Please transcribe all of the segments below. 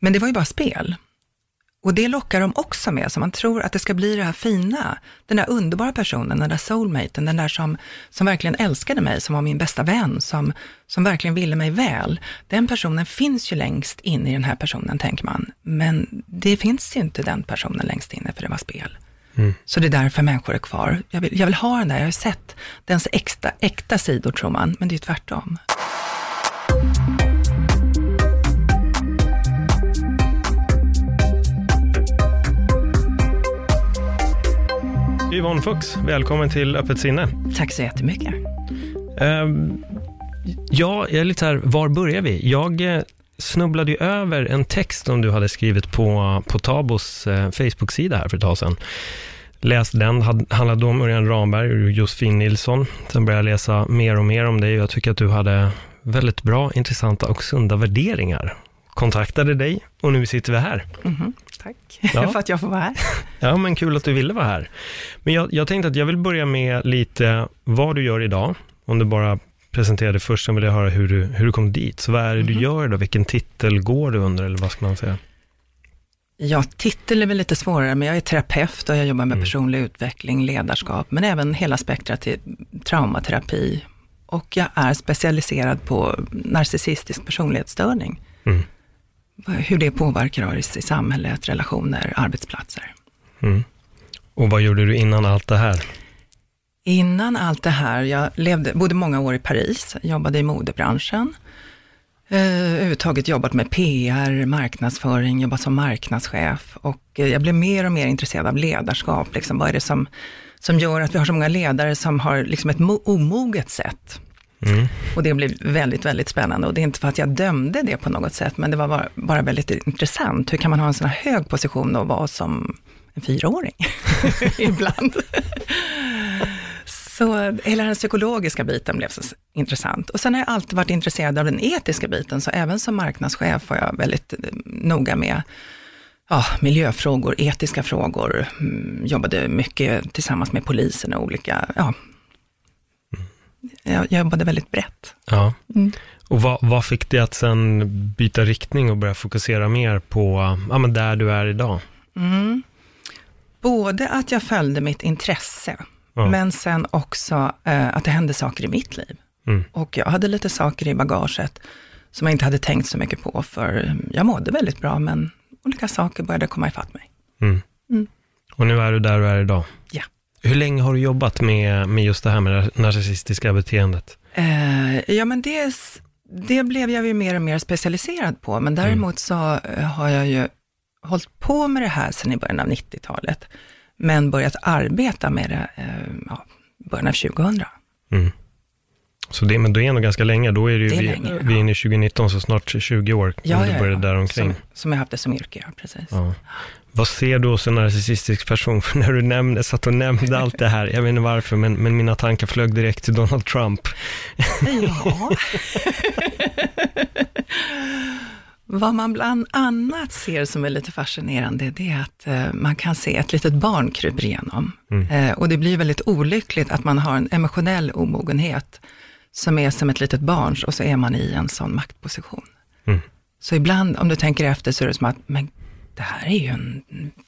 Men det var ju bara spel. Och det lockar de också med, så man tror att det ska bli det här fina, den där underbara personen, den där soulmaten, den där som, som verkligen älskade mig, som var min bästa vän, som, som verkligen ville mig väl. Den personen finns ju längst in i den här personen, tänker man. Men det finns ju inte den personen längst inne, för det var spel. Mm. Så det är därför människor är kvar. Jag vill, jag vill ha den där, jag har sett dens äkta, äkta sidor, tror man, men det är tvärtom. Yvonne Fuchs, välkommen till Öppet sinne. Tack så jättemycket. Uh, ja, jag är lite här, var börjar vi? Jag uh, snubblade ju över en text som du hade skrivit på, på Tabos uh, Facebook-sida här för ett tag sedan. Läste den, handlade om Örjan Ramberg och Josefin Nilsson. Sen började jag läsa mer och mer om dig och jag tycker att du hade väldigt bra, intressanta och sunda värderingar. Kontaktade dig och nu sitter vi här. Mm -hmm. Tack ja. för att jag får vara här. Ja, men kul att du ville vara här. Men jag, jag tänkte att jag vill börja med lite vad du gör idag. Om du bara presenterar dig först, sen vill jag höra hur du, hur du kom dit. Så vad är det du mhm. gör då? Vilken titel går du under, eller vad ska man säga? Ja, titel är väl lite svårare, men jag är terapeut och jag jobbar med mm. personlig utveckling, ledarskap, men även hela spektrat till traumaterapi. Och jag är specialiserad på narcissistisk personlighetsstörning. Mm hur det påverkar oss i samhället, relationer, arbetsplatser. Mm. Och vad gjorde du innan allt det här? Innan allt det här, jag levde, bodde många år i Paris, jobbade i modebranschen. Eh, överhuvudtaget jobbat med PR, marknadsföring, jobbat som marknadschef och eh, jag blev mer och mer intresserad av ledarskap. Liksom, vad är det som, som gör att vi har så många ledare som har liksom ett omoget sätt Mm. Och det blev väldigt, väldigt spännande. Och det är inte för att jag dömde det på något sätt, men det var bara, bara väldigt intressant. Hur kan man ha en sån här hög position och vara som en fyraåring ibland? så hela den psykologiska biten blev så intressant. Och sen har jag alltid varit intresserad av den etiska biten, så även som marknadschef var jag väldigt eh, noga med ja, miljöfrågor, etiska frågor, mm, jobbade mycket tillsammans med polisen och olika ja, jag jobbade väldigt brett. Ja. Mm. Och vad, vad, fick dig att sen byta riktning och börja fokusera mer på ja, men där du är idag? Mm. Både att jag följde mitt intresse, ja. men sen också eh, att det hände saker i mitt liv. Mm. Och jag hade lite saker i bagaget som jag inte hade tänkt så mycket på, för jag mådde väldigt bra, men olika saker började komma ifatt mig. Mm. mm. Och nu är du där du är idag? Hur länge har du jobbat med, med just det här med det narcissistiska beteendet? Eh, ja, men det, det blev jag ju mer och mer specialiserad på, men däremot mm. så eh, har jag ju hållit på med det här sedan i början av 90-talet, men börjat arbeta med det eh, ja, början av 2000. Mm. Så det, men det är ändå ganska länge, då är det ju, det är vi, länge, vi är inne i 2019, så snart 20 år, ja, ja, du började ja. där omkring. Som, som jag haft det som yrke, ja, precis. Ja. Vad ser du hos en narcissistisk person? För när du nämnde, satt och nämnde allt det här, jag vet inte varför, men, men mina tankar flög direkt till Donald Trump. Ja. Vad man bland annat ser som är lite fascinerande, det är att eh, man kan se ett litet barn kryper igenom. Mm. Eh, och det blir väldigt olyckligt att man har en emotionell omogenhet som är som ett litet barns och så är man i en sån maktposition. Mm. Så ibland, om du tänker efter, så är det som att, men det här är ju en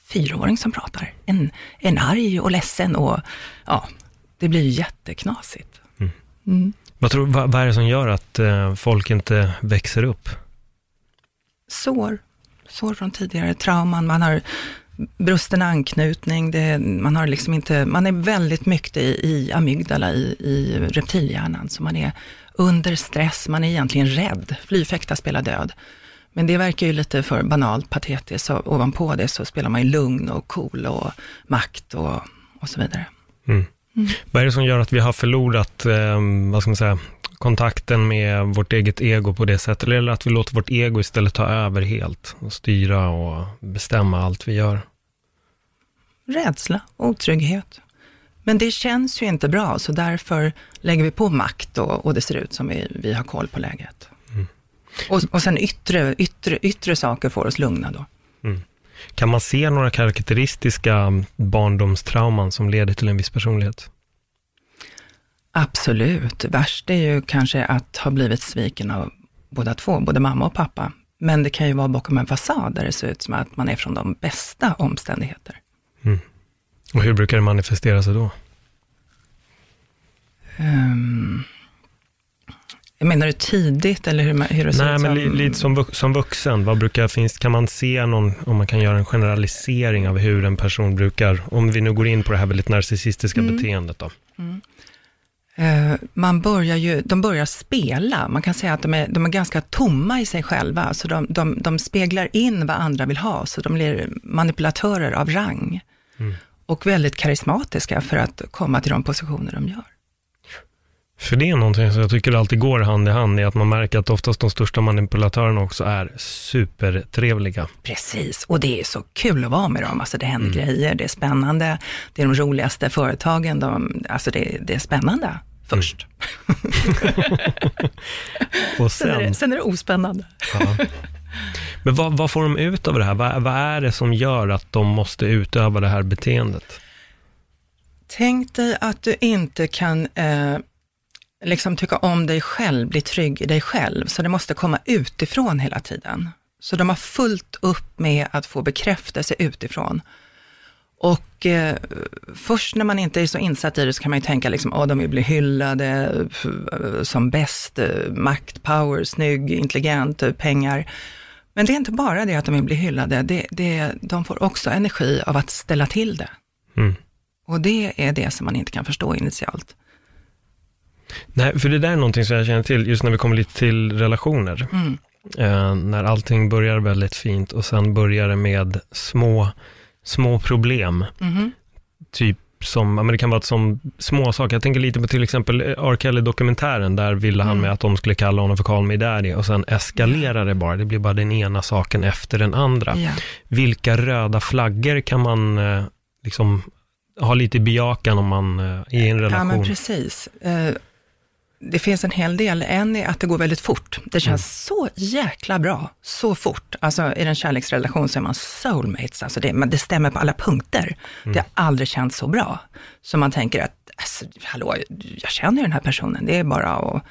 fyraåring som pratar. En, en arg och ledsen och ja, det blir ju jätteknasigt. Mm. Mm. Vad, tror, vad, vad, är det som gör att eh, folk inte växer upp? Sår. Sår från tidigare trauman. Man har brusten anknytning. Det, man, har liksom inte, man är väldigt mycket i, i amygdala, i, i reptilhjärnan. Så man är under stress, man är egentligen rädd. Fly, fäkta, spela död. Men det verkar ju lite för banalt, patetiskt. Så ovanpå det så spelar man ju lugn och cool och makt och, och så vidare. Mm. Mm. Vad är det som gör att vi har förlorat, eh, vad ska man säga, kontakten med vårt eget ego på det sättet? Eller att vi låter vårt ego istället ta över helt och styra och bestämma allt vi gör? Rädsla, otrygghet. Men det känns ju inte bra, så därför lägger vi på makt och, och det ser ut som vi, vi har koll på läget. Mm. Och, och sen yttre, yttre, yttre saker får oss lugna då. Mm. Kan man se några karaktäristiska barndomstrauman som leder till en viss personlighet? Absolut. Värst är ju kanske att ha blivit sviken av båda två, både mamma och pappa. Men det kan ju vara bakom en fasad där det ser ut som att man är från de bästa omständigheter. Mm. Och hur brukar det manifestera sig då? Um, menar du tidigt eller hur, hur det ser Nej, ut? Nej, men lite som, som vuxen, vad brukar finns, kan man se någon, om man kan göra en generalisering av hur en person brukar, om vi nu går in på det här väldigt narcissistiska mm. beteendet då? Mm. Uh, man börjar ju, de börjar spela, man kan säga att de är, de är ganska tomma i sig själva, så de, de, de speglar in vad andra vill ha, så de blir manipulatörer av rang. Mm. Och väldigt karismatiska för att komma till de positioner de gör. För det är någonting som jag tycker alltid går hand i hand i att man märker att oftast de största manipulatörerna också är supertrevliga. Precis, och det är så kul att vara med dem. Alltså det händer mm. grejer, det är spännande, det är de roligaste företagen, de, alltså det, det är spännande först. Mm. och sen, sen, är det, sen är det ospännande. Ja. Men vad, vad, får de ut av det här? Vad, vad, är det som gör att de måste utöva det här beteendet? Tänk dig att du inte kan eh, liksom tycka om dig själv, bli trygg i dig själv, så det måste komma utifrån hela tiden. Så de har fullt upp med att få bekräftelse utifrån. Och eh, först när man inte är så insatt i det så kan man ju tänka liksom, åh, de vill bli hyllade som bäst, eh, makt, power, snygg, intelligent, pengar. Men det är inte bara det att de vill bli hyllade, det, det, de får också energi av att ställa till det. Mm. Och det är det som man inte kan förstå initialt. Nej, för det där är någonting som jag känner till, just när vi kommer lite till relationer. Mm. Eh, när allting börjar väldigt fint och sen börjar det med små, små problem. Mm. Typ som, men det kan vara som små saker. Jag tänker lite på till exempel R. Kelly-dokumentären, där ville han mm. med att de skulle kalla honom för Me Daddy och sen eskalerar det bara. Det blir bara den ena saken efter den andra. Yeah. Vilka röda flaggor kan man eh, liksom ha lite bejakan om man är eh, i en relation? Ja, men precis. Det finns en hel del. En är att det går väldigt fort. Det känns mm. så jäkla bra, så fort. Alltså i en kärleksrelation så är man soulmates, alltså det, det stämmer på alla punkter. Mm. Det har aldrig känts så bra. Så man tänker att, alltså, hallå, jag känner den här personen, det är bara att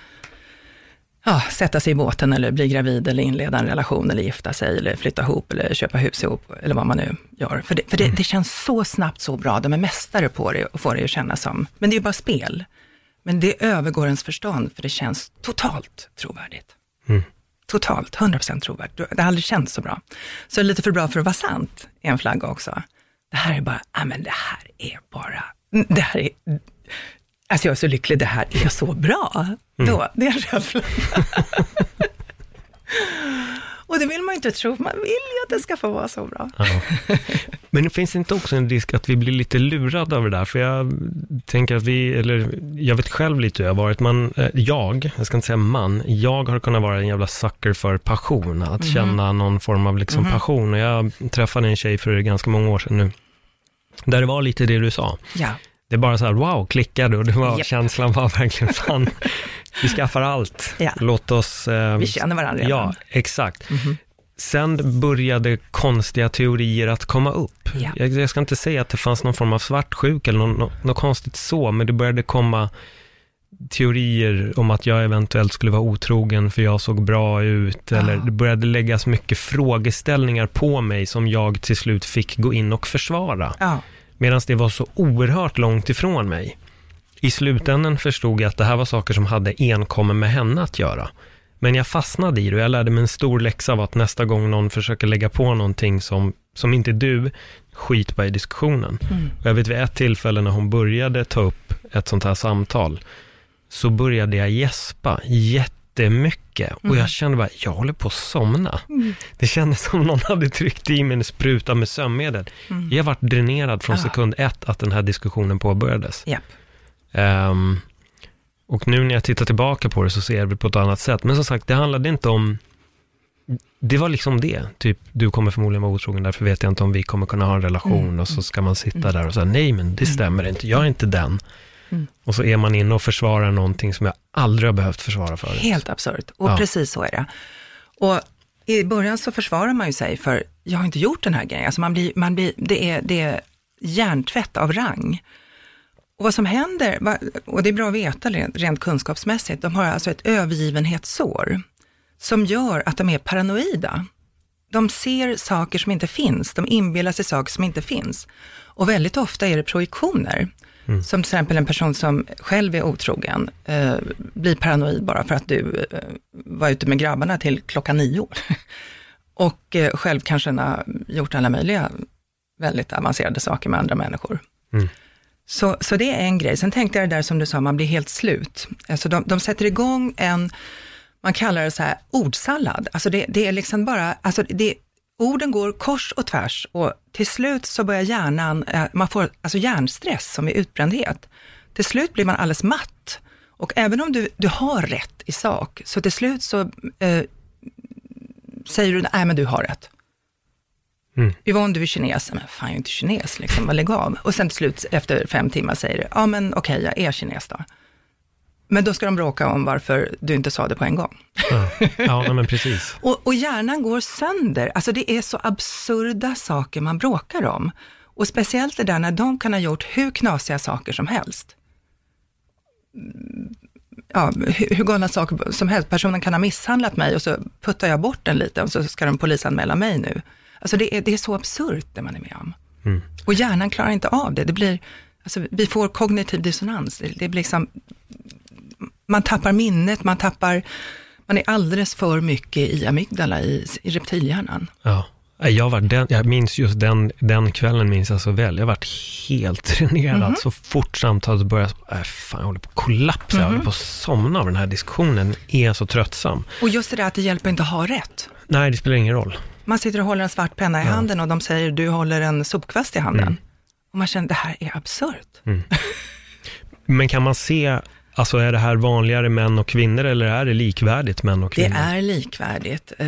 ja, sätta sig i båten eller bli gravid eller inleda en relation eller gifta sig eller flytta ihop eller köpa hus ihop eller vad man nu gör. För det, för det, mm. det känns så snabbt, så bra. De är mästare på det och får det att kännas som, men det är ju bara spel. Men det övergår ens förstånd, för det känns totalt trovärdigt. Mm. Totalt, 100% trovärdigt. Det har aldrig känts så bra. Så lite för bra för att vara sant, är en flagga också. Det här är bara, ja men det här är bara, det här är, alltså jag är så lycklig, det här är så bra. Mm. Då, det är en röd flagga. Och det vill man ju inte tro, man vill ju att det ska få vara så bra. Ja. Men finns det inte också en risk att vi blir lite lurade av det där? För jag tänker att vi, eller jag vet själv lite hur jag har varit, man, eh, jag, jag ska inte säga man, jag har kunnat vara en jävla sucker för passion, att mm känna någon form av liksom mm passion. Och jag träffade en tjej för ganska många år sedan nu, där det var lite det du sa. Ja. Det är bara så här, wow, klickade och det var, yep. känslan var verkligen, fan, vi skaffar allt. Ja. Låt oss... Eh, vi känner varandra redan. Ja, exakt. Mm -hmm. Sen började konstiga teorier att komma upp. Ja. Jag, jag, ska inte säga att det fanns någon form av svartsjuka eller något, något konstigt så, men det började komma teorier om att jag eventuellt skulle vara otrogen för jag såg bra ut, eller det började läggas mycket frågeställningar på mig som jag till slut fick gå in och försvara. Ja. Medan det var så oerhört långt ifrån mig. I slutändan förstod jag att det här var saker som hade enkom med henne att göra. Men jag fastnade i det och jag lärde mig en stor läxa av att nästa gång någon försöker lägga på någonting som, som inte du, skit på i diskussionen. Mm. Och jag vet vid ett tillfälle när hon började ta upp ett sånt här samtal, så började jag gäspa jättemycket. Mm. Och jag kände bara, jag håller på att somna. Mm. Det kändes som någon hade tryckt i mig en spruta med sömnmedel. Mm. Jag varit dränerad från sekund ett att den här diskussionen påbörjades. Yep. Um, och nu när jag tittar tillbaka på det så ser jag det på ett annat sätt. Men som sagt, det handlade inte om... Det var liksom det. Typ, du kommer förmodligen vara otrogen, därför vet jag inte om vi kommer kunna ha en relation. Mm. Och så ska man sitta mm. där och säga, nej men det mm. stämmer inte, jag är inte den. Mm. Och så är man inne och försvarar någonting som jag aldrig har behövt försvara förut. Helt absurt, och ja. precis så är det. Och i början så försvarar man ju sig för, jag har inte gjort den här grejen. Alltså man blir, man blir, det, är, det är hjärntvätt av rang. Och vad som händer, och det är bra att veta rent kunskapsmässigt, de har alltså ett övergivenhetssår som gör att de är paranoida. De ser saker som inte finns, de inbillar sig saker som inte finns. Och väldigt ofta är det projektioner. Mm. Som till exempel en person som själv är otrogen, eh, blir paranoid bara för att du eh, var ute med grabbarna till klockan nio. och eh, själv kanske har gjort alla möjliga väldigt avancerade saker med andra människor. Mm. Så, så det är en grej. Sen tänkte jag det där som du sa, man blir helt slut. Alltså de, de sätter igång en, man kallar det så här ordsallad. Alltså det, det är liksom bara, alltså det, orden går kors och tvärs och till slut så börjar hjärnan, eh, man får alltså hjärnstress som är utbrändhet. Till slut blir man alldeles matt. Och även om du, du har rätt i sak, så till slut så eh, säger du, nej men du har rätt. Mm. Yvonne, du är kines. Men fan, jag är inte kines, liksom. lägg av. Och sen till slut, efter fem timmar, säger du, ja men okej, okay, jag är kines då. Men då ska de bråka om varför du inte sa det på en gång. Ja, ja men precis. och, och hjärnan går sönder. Alltså det är så absurda saker man bråkar om. Och speciellt det där när de kan ha gjort hur knasiga saker som helst. Ja, hur, hur galna saker som helst. Personen kan ha misshandlat mig och så puttar jag bort den lite och så ska de polisanmäla mig nu. Alltså det är, det är så absurt det man är med om. Mm. Och hjärnan klarar inte av det. det blir, alltså vi får kognitiv dissonans. Det, det blir liksom, man tappar minnet, man tappar, man är alldeles för mycket i amygdala, i, i reptilhjärnan. Ja. Jag, var den, jag minns just den, den kvällen, minns jag så väl. Jag varit helt dränerad mm -hmm. så fort samtalet började. Äh, fan, jag håller på att kollapsa, mm -hmm. jag håller mhm. på att somna av den här diskussionen. är så tröttsam. Och just det där att det hjälper inte att ha rätt. Nej, det spelar ingen roll. Man sitter och håller en svart penna i handen och de säger, du håller en sopkvast i handen. Mm. Och man känner, det här är absurt. Mm. Men kan man se, alltså är det här vanligare män och kvinnor eller är det likvärdigt män och kvinnor? Det är likvärdigt. Eh,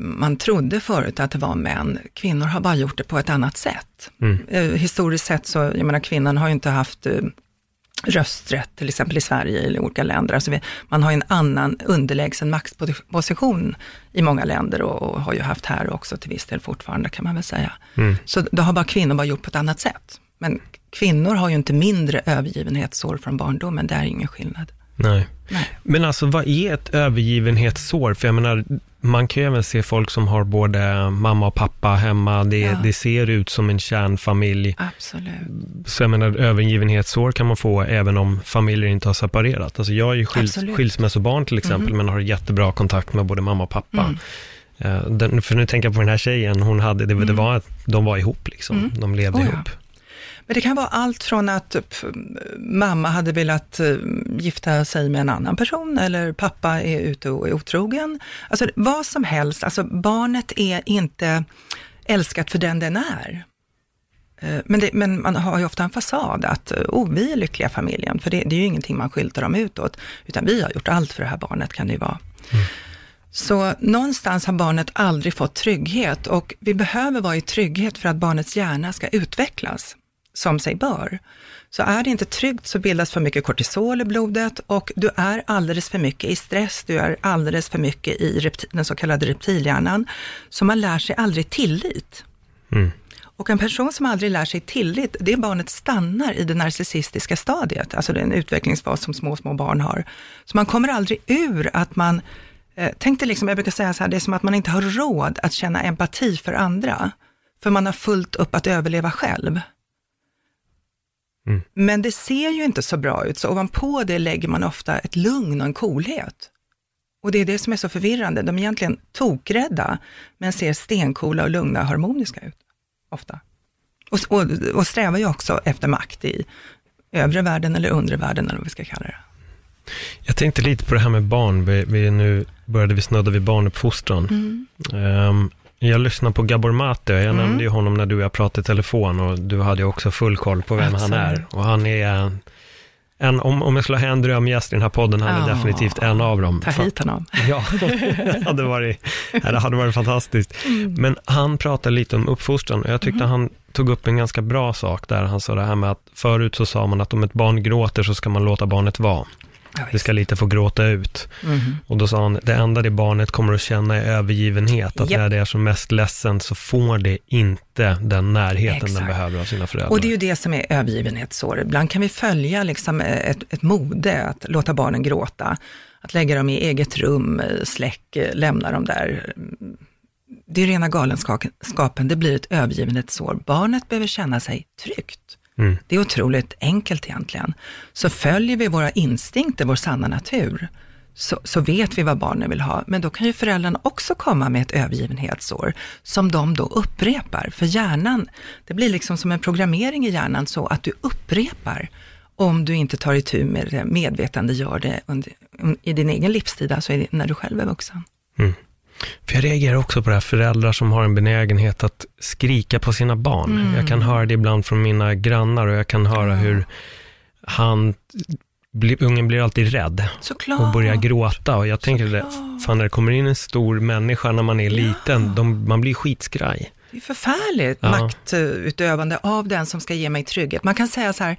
man trodde förut att det var män. Kvinnor har bara gjort det på ett annat sätt. Mm. Eh, historiskt sett så, jag menar kvinnan har ju inte haft eh, rösträtt, till exempel i Sverige eller i olika länder. Alltså vi, man har en annan underlägsen maktposition i många länder och, och, har ju haft här också till viss del fortfarande kan man väl säga. Mm. Så det har bara kvinnor bara gjort på ett annat sätt. Men kvinnor har ju inte mindre övergivenhetsår från barndomen, det är ingen skillnad. Nej. Nej. Men alltså vad är ett övergivenhetssår? För jag menar, man kan ju även se folk som har både mamma och pappa hemma. Det, ja. det ser ut som en kärnfamilj. Absolut. Så jag menar, övergivenhetsår kan man få även om familjer inte har separerat. Alltså jag är ju skils, skilsmässobarn till exempel, mm. men har jättebra kontakt med både mamma och pappa. Mm. Uh, den, för nu tänker jag på den här tjejen, hon hade, det, mm. det var att de var ihop liksom. Mm. De levde oh, ihop. Ja. Men det kan vara allt från att typ, mamma hade velat uh, gifta sig med en annan person eller pappa är ute och är otrogen. Alltså vad som helst, alltså barnet är inte älskat för den den är. Uh, men, det, men, man har ju ofta en fasad att, oh, vi är lyckliga familjen, för det, det, är ju ingenting man skyltar dem utåt, utan vi har gjort allt för det här barnet, kan det ju vara. Mm. Så någonstans har barnet aldrig fått trygghet och vi behöver vara i trygghet för att barnets hjärna ska utvecklas som sig bör. Så är det inte tryggt så bildas för mycket kortisol i blodet och du är alldeles för mycket i stress, du är alldeles för mycket i den så kallade reptilhjärnan. Så man lär sig aldrig tillit. Mm. Och en person som aldrig lär sig tillit, det barnet stannar i det narcissistiska stadiet, alltså den utvecklingsfas som små, små barn har. Så man kommer aldrig ur att man, eh, tänk dig liksom, jag brukar säga så här, det är som att man inte har råd att känna empati för andra, för man har fullt upp att överleva själv. Mm. Men det ser ju inte så bra ut, så ovanpå det lägger man ofta ett lugn och en coolhet. Och det är det som är så förvirrande. De är egentligen tokrädda, men ser stenkola och lugna och harmoniska ut, ofta. Och, och, och strävar ju också efter makt i övre världen eller undre världen, eller vad vi ska kalla det. Jag tänkte lite på det här med barn. Vi, vi nu började vi snudda vid barnuppfostran. Mm. Um, jag lyssnar på Gabor Mate, jag mm. nämnde ju honom när du och jag pratade i telefon och du hade ju också full koll på vem Absolut. han är. Och han är en, om, om jag skulle ha en drömgäst i den här podden, han är definitivt en av dem. Ta hit honom. Ja, det hade varit, det hade varit fantastiskt. Men han pratade lite om uppfostran och jag tyckte han tog upp en ganska bra sak där. Han sa det här med att förut så sa man att om ett barn gråter så ska man låta barnet vara. Ja, Det ska lite få gråta ut. Mhm. Och då sa han, det enda det barnet kommer att känna är övergivenhet. Att Japp. när det är som mest ledsen så får det inte den närheten den Exakt. behöver av sina föräldrar. Och det är ju det som är övergivenhetssår. Ibland kan vi följa liksom ett, ett mode, att låta barnen gråta. Att lägga dem i eget rum, släck, lämna dem där. Det är rena galenskapen, det blir ett övergivenhetssår. Barnet behöver känna sig tryggt. Mm. Det är otroligt enkelt egentligen. Så följer vi våra instinkter, vår sanna natur, så, så vet vi vad barnen vill ha. Men då kan ju föräldrarna också komma med ett övergivenhetsår, som de då upprepar. För hjärnan, det blir liksom som en programmering i hjärnan, så att du upprepar om du inte tar itu med det, medvetande gör det under, i din egen livstid, alltså när du själv är vuxen. För jag reagerar också på det här föräldrar som har en benägenhet att skrika på sina barn. Mm. Jag kan höra det ibland från mina grannar och jag kan höra hur han, ungen blir alltid rädd Såklart. och börjar gråta. Och jag tänker, det, fan när det kommer in en stor människa när man är liten, de, man blir skitskraj. Det är förfärligt Ja. maktutövande av den som ska ge mig trygghet. Man kan säga så här,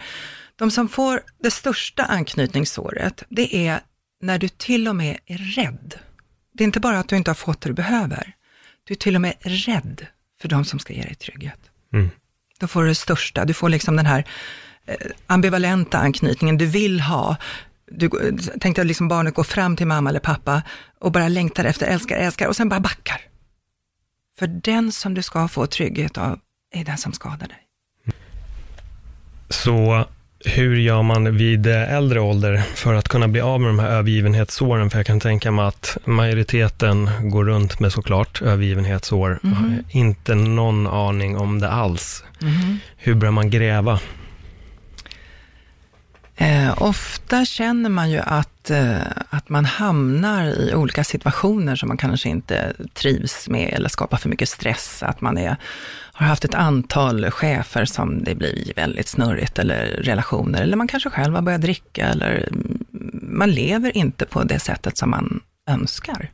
de som får det största anknytningssåret, det är när du till och med är rädd. Det är inte bara att du inte har fått det du behöver, du är till och med rädd för de som ska ge dig trygghet. Mm. Då får du det största, du får liksom den här eh, ambivalenta anknytningen du vill ha. Du tänkte att liksom barnet går fram till mamma eller pappa och bara längtar efter, älskar, älskar och sen bara backar. För den som du ska få trygghet av är den som skadar dig. Så hur gör man vid äldre ålder för att kunna bli av med de här övergivenhetssåren? För jag kan tänka mig att majoriteten går runt med såklart övergivenhetsår. Mhm. Inte någon aning om det alls. Hur börjar man gräva? Eh, ofta känner man ju att, eh, att man hamnar i olika situationer som man kanske inte trivs med eller skapar för mycket stress. Att man är, har haft ett antal chefer som det blir väldigt snurrigt eller relationer. Eller man kanske själv har börjat dricka eller mm, man lever inte på det sättet som man önskar.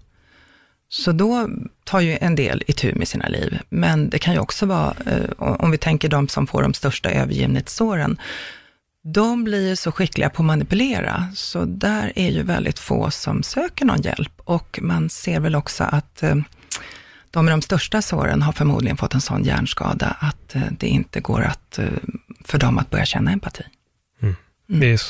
Så då tar ju en del itu med sina liv. Men det kan ju också vara, eh, om vi tänker de som får de största övergivningssåren, de blir ju så skickliga på att manipulera, så där är ju väldigt få som söker någon hjälp. Och man ser väl också att eh, de med de största såren har förmodligen fått en sån hjärnskada att eh, det inte går att, eh, för dem att börja känna empati. Mm. Det är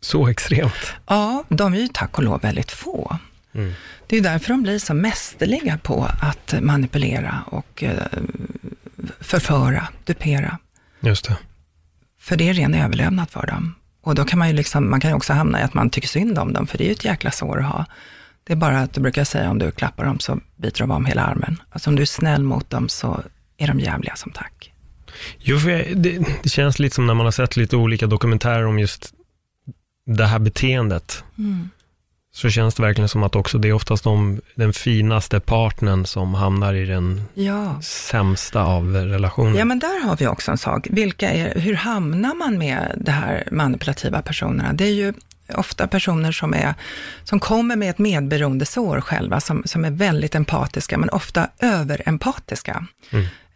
så extremt. Ja, de är ju tack och lov väldigt få. Mm. Det är därför de blir så mästerliga på att manipulera och eh, förföra, dupera. Just det. För det är ren överlevnad för dem. Och då kan man ju liksom, man kan ju också hamna i att man tycker synd om dem, för det är ju ett jäkla sår att ha. Det är bara att du brukar säga om du klappar dem så biter de om hela armen. Alltså om du är snäll mot dem så är de jävliga som tack. Jo, för jag, det, det känns lite som när man har sett lite olika dokumentärer om just det här beteendet. Så känns det verkligen som att också det är oftast de, den finaste partnern som hamnar i den Ja. sämsta av relationer. Ja, men där har vi också en sak. Vilka är, hur hamnar man med de här manipulativa personerna? Det är ju ofta personer som, är, som kommer med ett medberoendesår själva, som, som är väldigt empatiska, men ofta överempatiska.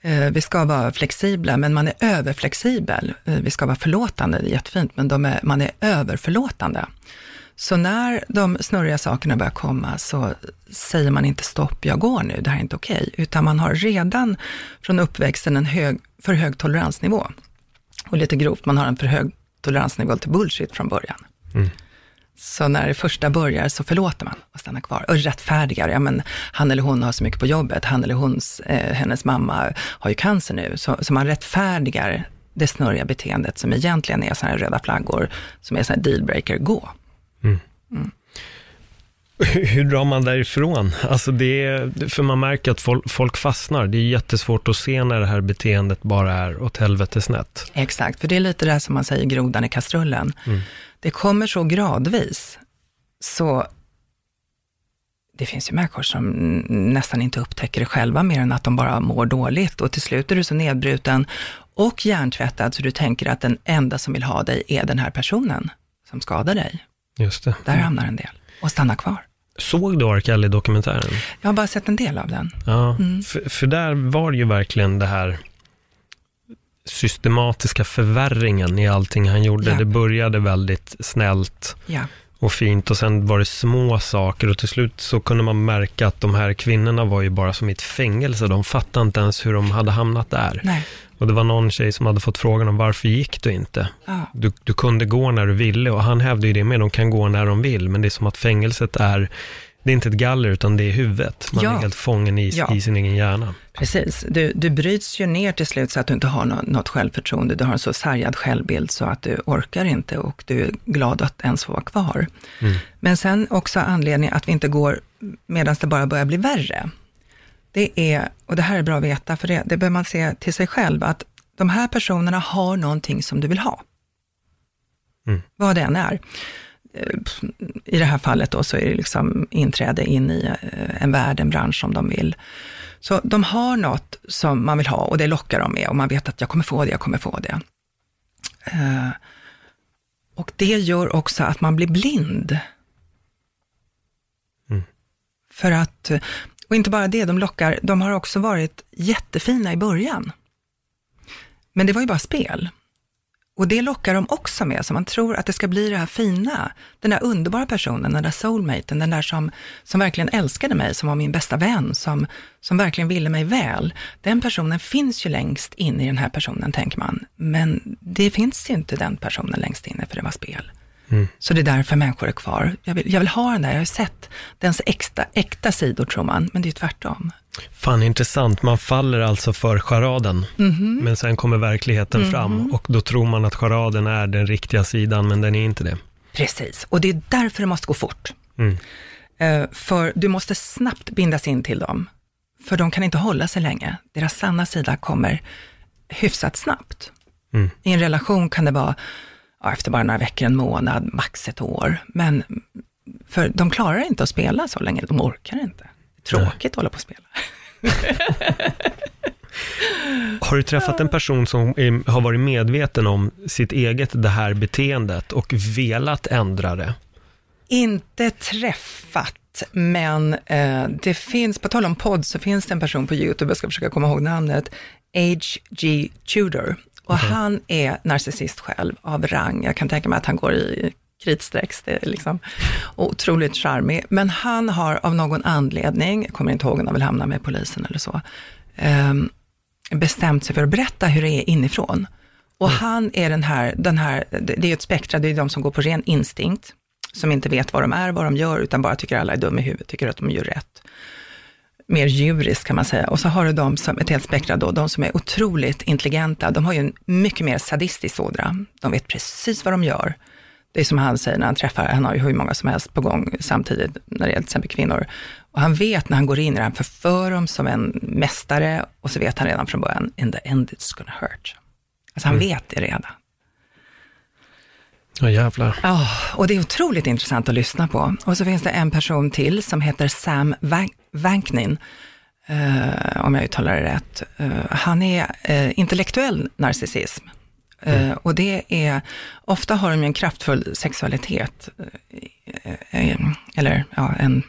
Eh, Vi ska vara flexibla, men man är överflexibel. Eh, Vi ska vara förlåtande, det är jättefint, men de är, man är överförlåtande. Så när de snurriga sakerna börjar komma så säger man inte stopp, jag går nu, det här är inte okej, utan man har redan från uppväxten en hög, för hög toleransnivå. Och lite grovt, man har en för hög toleransnivå till bullshit från början. Så när det första börjar så förlåter man och stannar kvar och rättfärdigar. Ja, men han eller hon har så mycket på jobbet, han eller hons, eh, hennes mamma har ju cancer nu. Så, så man rättfärdigar det snurriga beteendet som egentligen är sådana här röda flaggor, som är sådana här dealbreaker, gå. Hur drar man därifrån? Alltså det är, för man märker att folk, folk fastnar. Det är jättesvårt att se när det här beteendet bara är åt helvete snett. Exakt, för det är lite det här som man säger grodan i kastrullen. Det kommer så gradvis, så det finns ju människor som nästan inte upptäcker det själva mer än att de bara mår dåligt och till slut är du så nedbruten och hjärntvättad så du tänker att den enda som vill ha dig är den här personen som skadar dig. Just det. Där hamnar en del och stannar kvar. Såg du R. Kelly-dokumentären? Jag har bara sett en del av den. Ja, för, för där var ju verkligen det här systematiska förvärringen i allting han gjorde. Ja. Det började väldigt snällt Ja, och fint och sen var det små saker och till slut så kunde man märka att de här kvinnorna var ju bara som i ett fängelse. De fattade inte ens hur de hade hamnat där. nej. Och det var någon tjej som hade fått frågan om varför gick du inte? Ja, Du, du kunde gå när du ville och han hävdade ju det med, de kan gå när de vill, men det är som att fängelset är, det är inte ett galler utan det är huvudet. Man Ja. är helt fången i, Ja. i sin egen hjärna. precis. Du, du bryts ju ner till slut så att du inte har nå- något självförtroende. Du har en så sargad självbild så att du orkar inte och du är glad att ens få vara kvar. Men sen också anledningen att vi inte går medan det bara börjar bli värre. Det är, och det här är bra att veta, för det, det bör man se till sig själv, att de här personerna har någonting som du vill ha. Mm. Vad det än är. Eh, I det här fallet då så är det liksom inträde in i eh, en värld, en bransch som de vill. Så de har något som man vill ha och det lockar de med och man vet att jag kommer få det, jag kommer få det. Eh, Och det gör också att man blir blind. Mm. För att, och inte bara det, de lockar, de har också varit jättefina i början. Men det var ju bara spel. Och det lockar de också med, så man tror att det ska bli det här fina, den där underbara personen, den där soulmaten, den där som, som verkligen älskade mig, som var min bästa vän, som, som verkligen ville mig väl. Den personen finns ju längst in i den här personen, tänker man. Men det finns ju inte den personen längst inne, för det var spel. Så det är därför människor är kvar. Jag vill, jag vill ha den där, jag har sett dens äkta, äkta sidor, tror man, men det är tvärtom. Fan intressant, man faller alltså för charaden, Mhm. men sen kommer verkligheten fram och då tror man att charaden är den riktiga sidan, men den är inte det. Precis, och det är därför det måste gå fort. Mm. Eh, För du måste snabbt bindas in till dem, för de kan inte hålla sig länge. Deras sanna sida kommer hyfsat snabbt. Mm. I en relation kan det vara efter bara några veckor, en månad, max ett år. Men för de klarar inte att spela så länge, de orkar inte. Tråkigt att hålla på och spela. Har du träffat en person som är, har varit medveten om sitt eget det här beteendet och velat ändra det? Inte träffat, men eh, det finns, på tal om podd, så finns det en person på YouTube, jag ska försöka komma ihåg namnet, H.G. Tudor. Och han är narcissist själv, av rang. Jag kan tänka mig att han går i kritstreck, det är liksom otroligt charmig. Men han har av någon anledning, jag kommer inte ihåg om han vill hamna med polisen eller så, ehm, bestämt sig för att berätta hur det är inifrån. Och han är den här, den här, det det är ju ett spektra, det är de som går på ren instinkt, som inte vet vad de är, vad de gör, utan bara tycker alla är dumma i huvudet, tycker att de gör rätt. Mer djuriskt kan man säga. Och så har du de som, ett helt spektra då, de som är otroligt intelligenta, de har ju en mycket mer sadistisk ådra. De vet precis vad de gör. Det är som han säger när han träffar, han har ju hur många som helst på gång samtidigt, när det gäller till exempel kvinnor. Och han vet när han går in i det, han förför dem som en mästare, och så vet han redan från början, in the end it's gonna hurt. Alltså han vet det redan. Ja, jävlar. Ja, och det är otroligt intressant att lyssna på. Och så finns det en person till som heter Sam Van- Vanknin, eh, om jag uttalar det rätt. Eh, han är eh, intellektuell narcissism. Eh, och det är, ofta har de en kraftfull sexualitet, eh, eh, eller ja, en,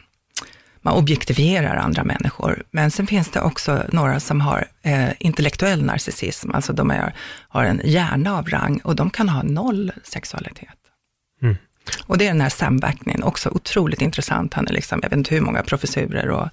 man objektifierar andra människor. Men sen finns det också några som har eh, intellektuell narcissism, alltså de är, har en hjärna av rang och de kan ha noll sexualitet. Mm. Och det är den här Sam Backnin, också otroligt intressant. Han är liksom, jag vet inte hur många professurer och,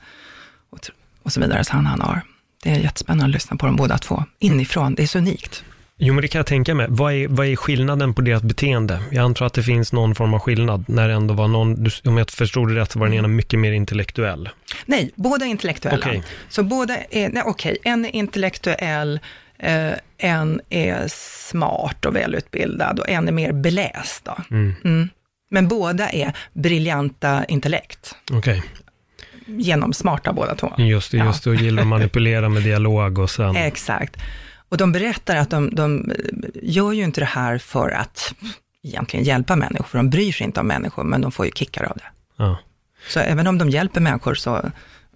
och, och så vidare som han har. Det är jättespännande att lyssna på dem båda två, inifrån. Det är så unikt. Jo, men det kan jag tänka mig. Vad är, vad är skillnaden på deras beteende? Jag antar att det finns någon form av skillnad, när det ändå var någon, om jag förstod det rätt, så var den ena mycket mer intellektuell. Nej, båda är intellektuella. Okej. Så båda är, nej okej, en är intellektuell, eh, en är smart och välutbildad och en är mer beläst. Då. Mm. Men båda är briljanta intellekt, Okej, genomsmarta båda två. just det, just det, och gillar att manipulera med dialog och sen... Exakt. Och de berättar att de, de gör ju inte det här för att egentligen hjälpa människor, för de bryr sig inte om människor, men de får ju kickar av det. Ja. Så även om de hjälper människor så är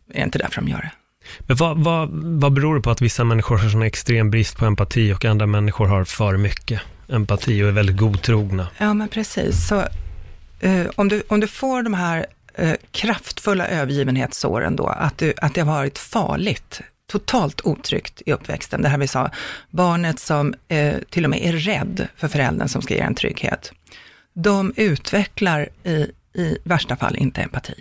det inte därför de gör det. Men vad, vad, vad beror det på att vissa människor har sån extrem brist på empati och andra människor har för mycket empati och är väldigt godtrogna? Ja, men precis. Så, eh, om, du, om du får de här eh, kraftfulla övergivenhetsåren då, att, du, att det har varit farligt, totalt otryggt i uppväxten. Det här vi sa, barnet som eh, till och med är rädd för föräldern som ska ge en trygghet. De utvecklar i, i värsta fall inte empati.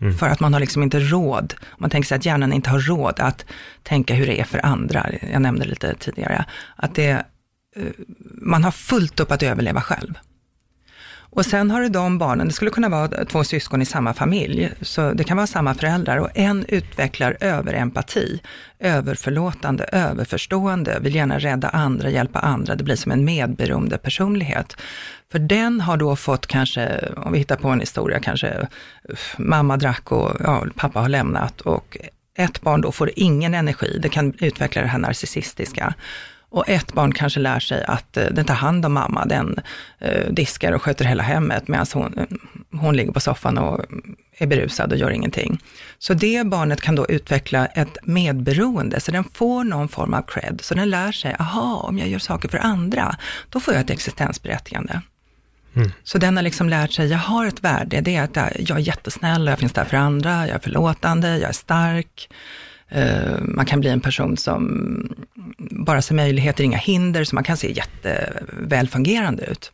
Mm. För att man har liksom inte råd, man tänker sig att hjärnan inte har råd att tänka hur det är för andra. Jag nämnde lite tidigare, att det, eh, man har fullt upp att överleva själv. Och sen har du de barnen, det skulle kunna vara två syskon i samma familj, så det kan vara samma föräldrar. Och en utvecklar överempati, överförlåtande, överförstående, vill gärna rädda andra, hjälpa andra, det blir som en medberoende personlighet. För den har då fått kanske, om vi hittar på en historia, kanske mamma drack och ja, pappa har lämnat. Och ett barn då får ingen energi, det kan utveckla det här narcissistiska. Och ett barn kanske lär sig att eh, den tar hand om mamma, den eh, diskar och sköter hela hemmet medan hon, hon ligger på soffan och är berusad och gör ingenting. Så det barnet kan då utveckla ett medberoende, så den får någon form av cred. Så den lär sig, aha, om jag gör saker för andra, då får jag ett existensberättigande. Mm. Så den har liksom lärt sig, jag har ett värde, det är att jag är jättesnäll, jag finns där för andra, jag är förlåtande, jag är stark. Uh, man kan bli en person som bara ser möjligheter, inga hinder, så man kan se jättevälfungerande ut.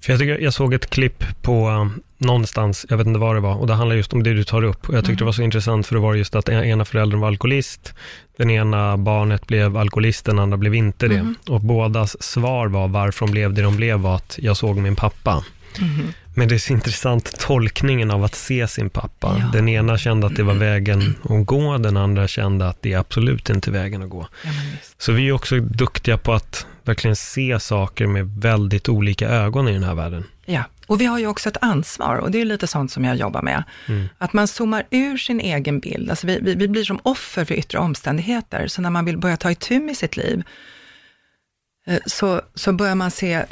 För jag, tycker, jag såg ett klipp på um, någonstans, jag vet inte vad det var, och det handlar just om det du tar upp. Och jag tyckte mm. det var så intressant, för det var just att ena föräldern var alkoholist, den ena barnet blev alkoholist, den andra blev inte det. Mm. Och bådas svar var varför de blev det de blev var att jag såg min pappa. Mm. Men det är så intressant tolkningen av att se sin pappa. Ja. Den ena kände att det var vägen att gå, den andra kände att det är absolut inte vägen att gå. Ja, så vi är också duktiga på att verkligen se saker med väldigt olika ögon i den här världen. Ja, och vi har ju också ett ansvar och det är lite sånt som jag jobbar med. Mm. Att man zoomar ur sin egen bild. Alltså vi, vi, vi blir som offer för yttre omständigheter, så när man vill börja ta itu med sitt liv, eh, så, så börjar man se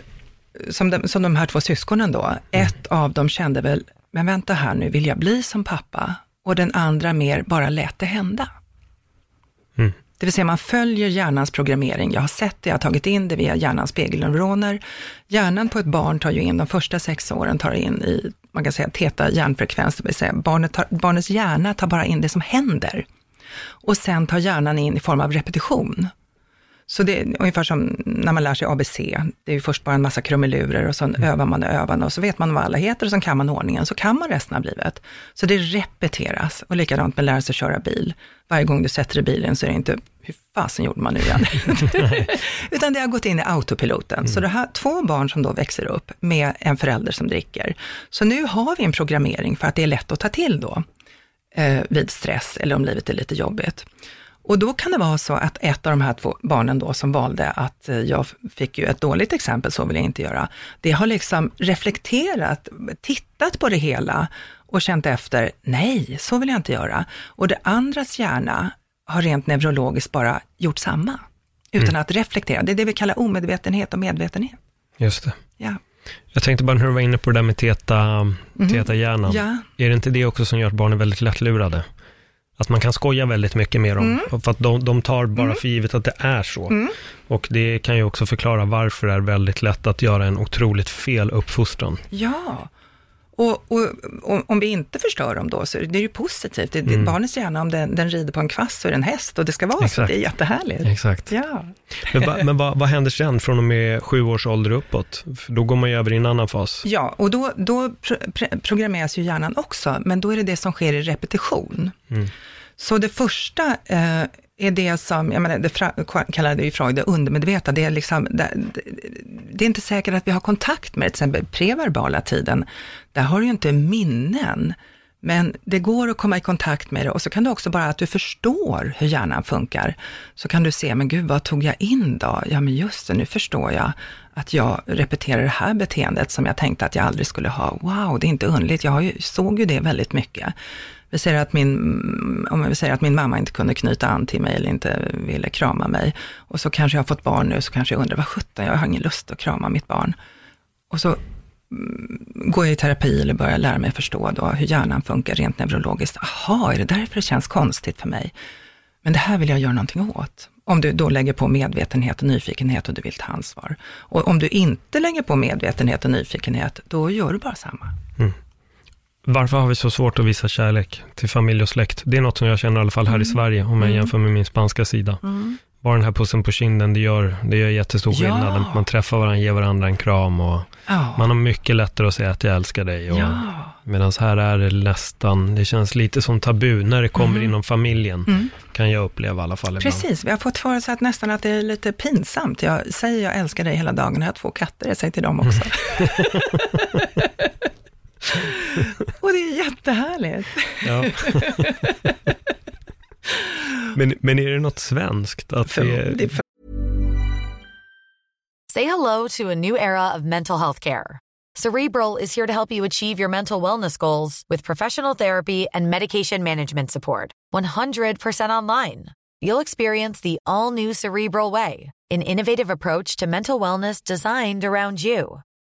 som de, som de här två syskonen då, mm. ett av dem kände väl, men vänta här nu, vill jag bli som pappa? Och den andra mer bara lät det hända. Mm. Det vill säga man följer hjärnans programmering. Jag har sett det, jag har tagit in det via hjärnans spegelneuroner. Hjärnan på ett barn tar ju in, de första sex åren tar in i, man kan säga teta hjärnfrekvens, det vill säga barnet tar, barnets hjärna tar bara in det som händer. Och sen tar hjärnan in i form av repetition. Så det är ungefär som när man lär sig ABC. Det är ju först bara en massa krumelurer och sen mm. övar man och övar och så vet man vad alla heter och sen kan man ordningen, så kan man resten av livet. Så det repeteras och likadant med att lära sig köra bil. Varje gång du sätter dig i bilen så är det inte, hur fasen gjorde man nu igen? Utan det har gått in i autopiloten. Mm. Så det här två barn som då växer upp med en förälder som dricker. Så nu har vi en programmering för att det är lätt att ta till då eh, vid stress eller om livet är lite jobbigt. Och då kan det vara så att ett av de här två barnen då som valde att eh, jag fick ju ett dåligt exempel, så vill jag inte göra. Det har liksom reflekterat, tittat på det hela och känt efter, nej, så vill jag inte göra. Och det andras hjärna har rent neurologiskt bara gjort samma, utan mm. att reflektera. Det är det vi kallar omedvetenhet och medvetenhet. Just det. Ja. Jag tänkte bara när du var inne på det där med teta, mm. teta-hjärnan. Ja. Är det inte det också som gör att barn är väldigt lättlurade? Att man kan skoja väldigt mycket med dem, mm. för att de, de tar bara mm. för givet att det är så. Mm. Och det kan ju också förklara varför det är väldigt lätt att göra en otroligt fel uppfostran. Ja, och, och, och, om vi inte förstör dem då, så är det ju positivt. Det, mm. Barnets hjärna, om den, den, rider på en kvast så är det en häst och det ska vara Exakt. så. Det är jättehärligt. Exakt. Ja. Men, ba, men vad, vad händer sen från och med sju års ålder uppåt? För då går man ju över i en annan fas. Ja, och då, då pro, programmeras ju hjärnan också, men då är det det som sker i repetition. Mm. Så det första eh, är det som, jag menar, det kallade ju Freud det undermedvetna, det är liksom, det, det, är inte säkert att vi har kontakt med det, till exempel preverbala tiden, där har du ju inte minnen, men det går att komma i kontakt med det och så kan du också bara att du förstår hur hjärnan funkar, så kan du se, men gud, vad tog jag in då? Ja, men just det, nu förstår jag att jag repeterar det här beteendet som jag tänkte att jag aldrig skulle ha. Wow, det är inte underligt, jag ju, såg ju det väldigt mycket. Vi säger att min, om vi säger att min mamma inte kunde knyta an till mig eller inte ville krama mig. Och så kanske jag har fått barn nu, så kanske jag undrar, vad sjutton, jag har ingen lust att krama mitt barn. Och så mm, går jag i terapi eller börjar lära mig förstå då hur hjärnan funkar rent neurologiskt. Aha, är det därför det känns konstigt för mig? Men det här vill jag göra någonting åt. Om du då lägger på medvetenhet och nyfikenhet och du vill ta ansvar. Och om du inte lägger på medvetenhet och nyfikenhet, då gör du bara samma. Mm. Varför har vi så svårt att visa kärlek till familj och släkt? Det är något som jag känner i alla fall här mm. i Sverige, om jag mm. jämför med min spanska sida. Mm. Bara den här pussen på kinden, det gör, det gör jättestor skillnad. Ja. Man träffar varandra, ger varandra en kram och ja. man har mycket lättare att säga att jag älskar dig. Och, ja. Medan här är det nästan, det känns lite som tabu när det kommer mm. inom familjen, mm. kan jag uppleva i alla fall. Precis, ibland. vi har fått för oss att nästan att det är lite pinsamt. Jag säger jag älskar dig hela dagen, jag har två katter, jag säger till dem också. och det är jättehärligt. Ja. men, men är det något svenskt? Att det, det Say hello to a new era of mental health care. Cerebral is here to help you achieve your mental wellness goals with professional therapy and medication management support. 100% online. You'll experience the all new Cerebral Way, an innovative approach to mental wellness designed around you.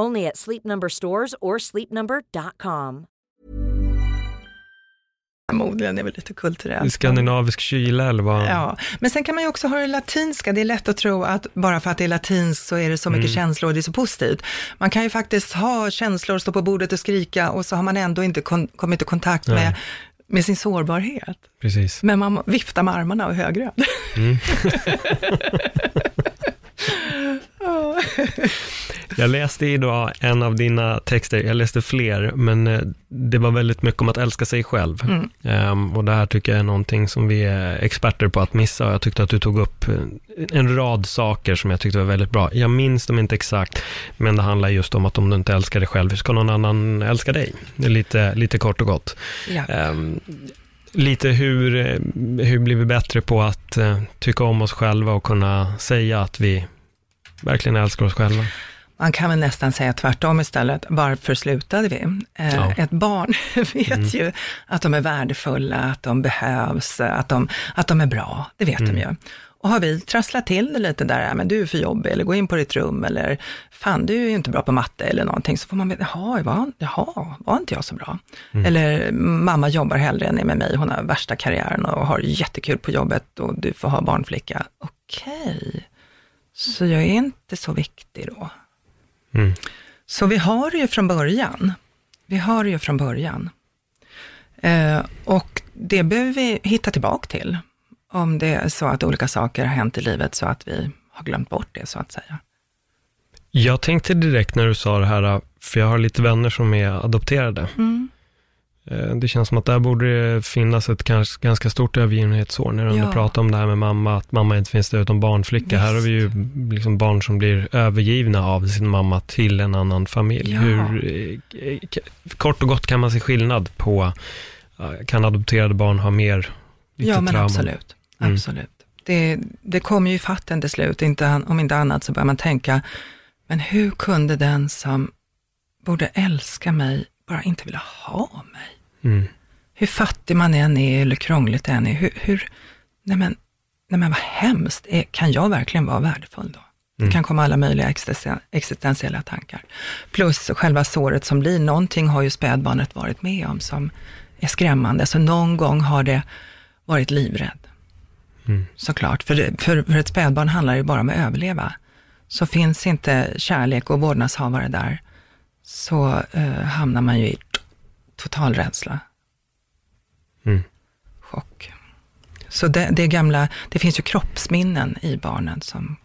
Only at Sleep Number stores or sleepnumber.com. Förmodligen är väl lite kulturellt. Skandinavisk kyla eller vad? Ja, men sen kan man ju också ha det latinska. Det är lätt att tro att bara för att det är latinskt så är det så mycket mm. känslor och det är så positivt. Man kan ju faktiskt ha känslor, stå på bordet och skrika och så har man ändå inte kommit i kontakt Nej. med med sin sårbarhet. Precis. Men man viftar med armarna och högröd. Mm. Jag läste idag en av dina texter, jag läste fler, men eh, det var väldigt mycket om att älska sig själv. Mm. Um, och det här tycker jag är någonting som vi är experter på att missa. Jag tyckte att du tog upp eh, en rad saker som jag tyckte var väldigt bra. Jag minns dem inte exakt, men det handlar just om att om du inte älskar dig själv, hur ska någon annan älska dig? Lite, lite kort och gott. Ja. Um, lite hur, eh, hur blir vi bättre på att uh, tycka om oss själva och kunna säga att vi verkligen älskar oss själva? Man kan väl nästan säga tvärtom istället. Varför slutade vi? Eh, ja. Ett barn vet mm. ju att de är värdefulla, att de behövs, att de, att de är bra. Det vet mm. de ju. Och har vi trasslat till det lite där, men du är för jobbig, eller gå in på ditt rum, eller fan du är ju inte bra på matte eller någonting, så får man veta, jaha, var, jaha, var inte jag så bra? Mm. Eller mamma jobbar hellre än är med mig, hon har värsta karriären och har jättekul på jobbet och du får ha barnflicka. Okej, okay. så jag är inte så viktig då. Mm. Så vi har det ju från början. Vi har det ju från början. Eh, och det behöver vi hitta tillbaka till, om det är så att olika saker har hänt i livet så att vi har glömt bort det, så att säga. Jag tänkte direkt när du sa det här, för jag har lite vänner som är adopterade. Mm. Eh, det känns som att där borde det finnas ett ganska stort övergivenhetsår, när du ja. pratar om det här med mamma, att mamma inte finns där utan barnflicka. Visst. Här har vi ju liksom barn som blir övergivna av sin mamma till en annan familj. Ja. Hur, eh, kort och gott kan man se skillnad på, kan adopterade barn ha mer Ja, men trauma? absolut. Mm. absolut. Det, det kommer ju fatt en till slut, inte, om inte annat så börjar man tänka, men hur kunde den som borde älska mig bara inte vilja ha mig. Mm. Hur fattig man än är eller krångligt än är, hur, hur nej men, nej men vad hemskt, är, kan jag verkligen vara värdefull då? Det kan komma alla möjliga existen- existentiella tankar. Plus själva såret som blir, någonting har ju spädbarnet varit med om som är skrämmande, så någon gång har det varit livrädd. Såklart, för, för, för ett spädbarn handlar det bara om att överleva. Så finns inte kärlek och vårdnadshavare där, så eh, hamnar man ju i total rädsla. Mm. Chock. Så det, det gamla, det finns ju kroppsminnen i barnen som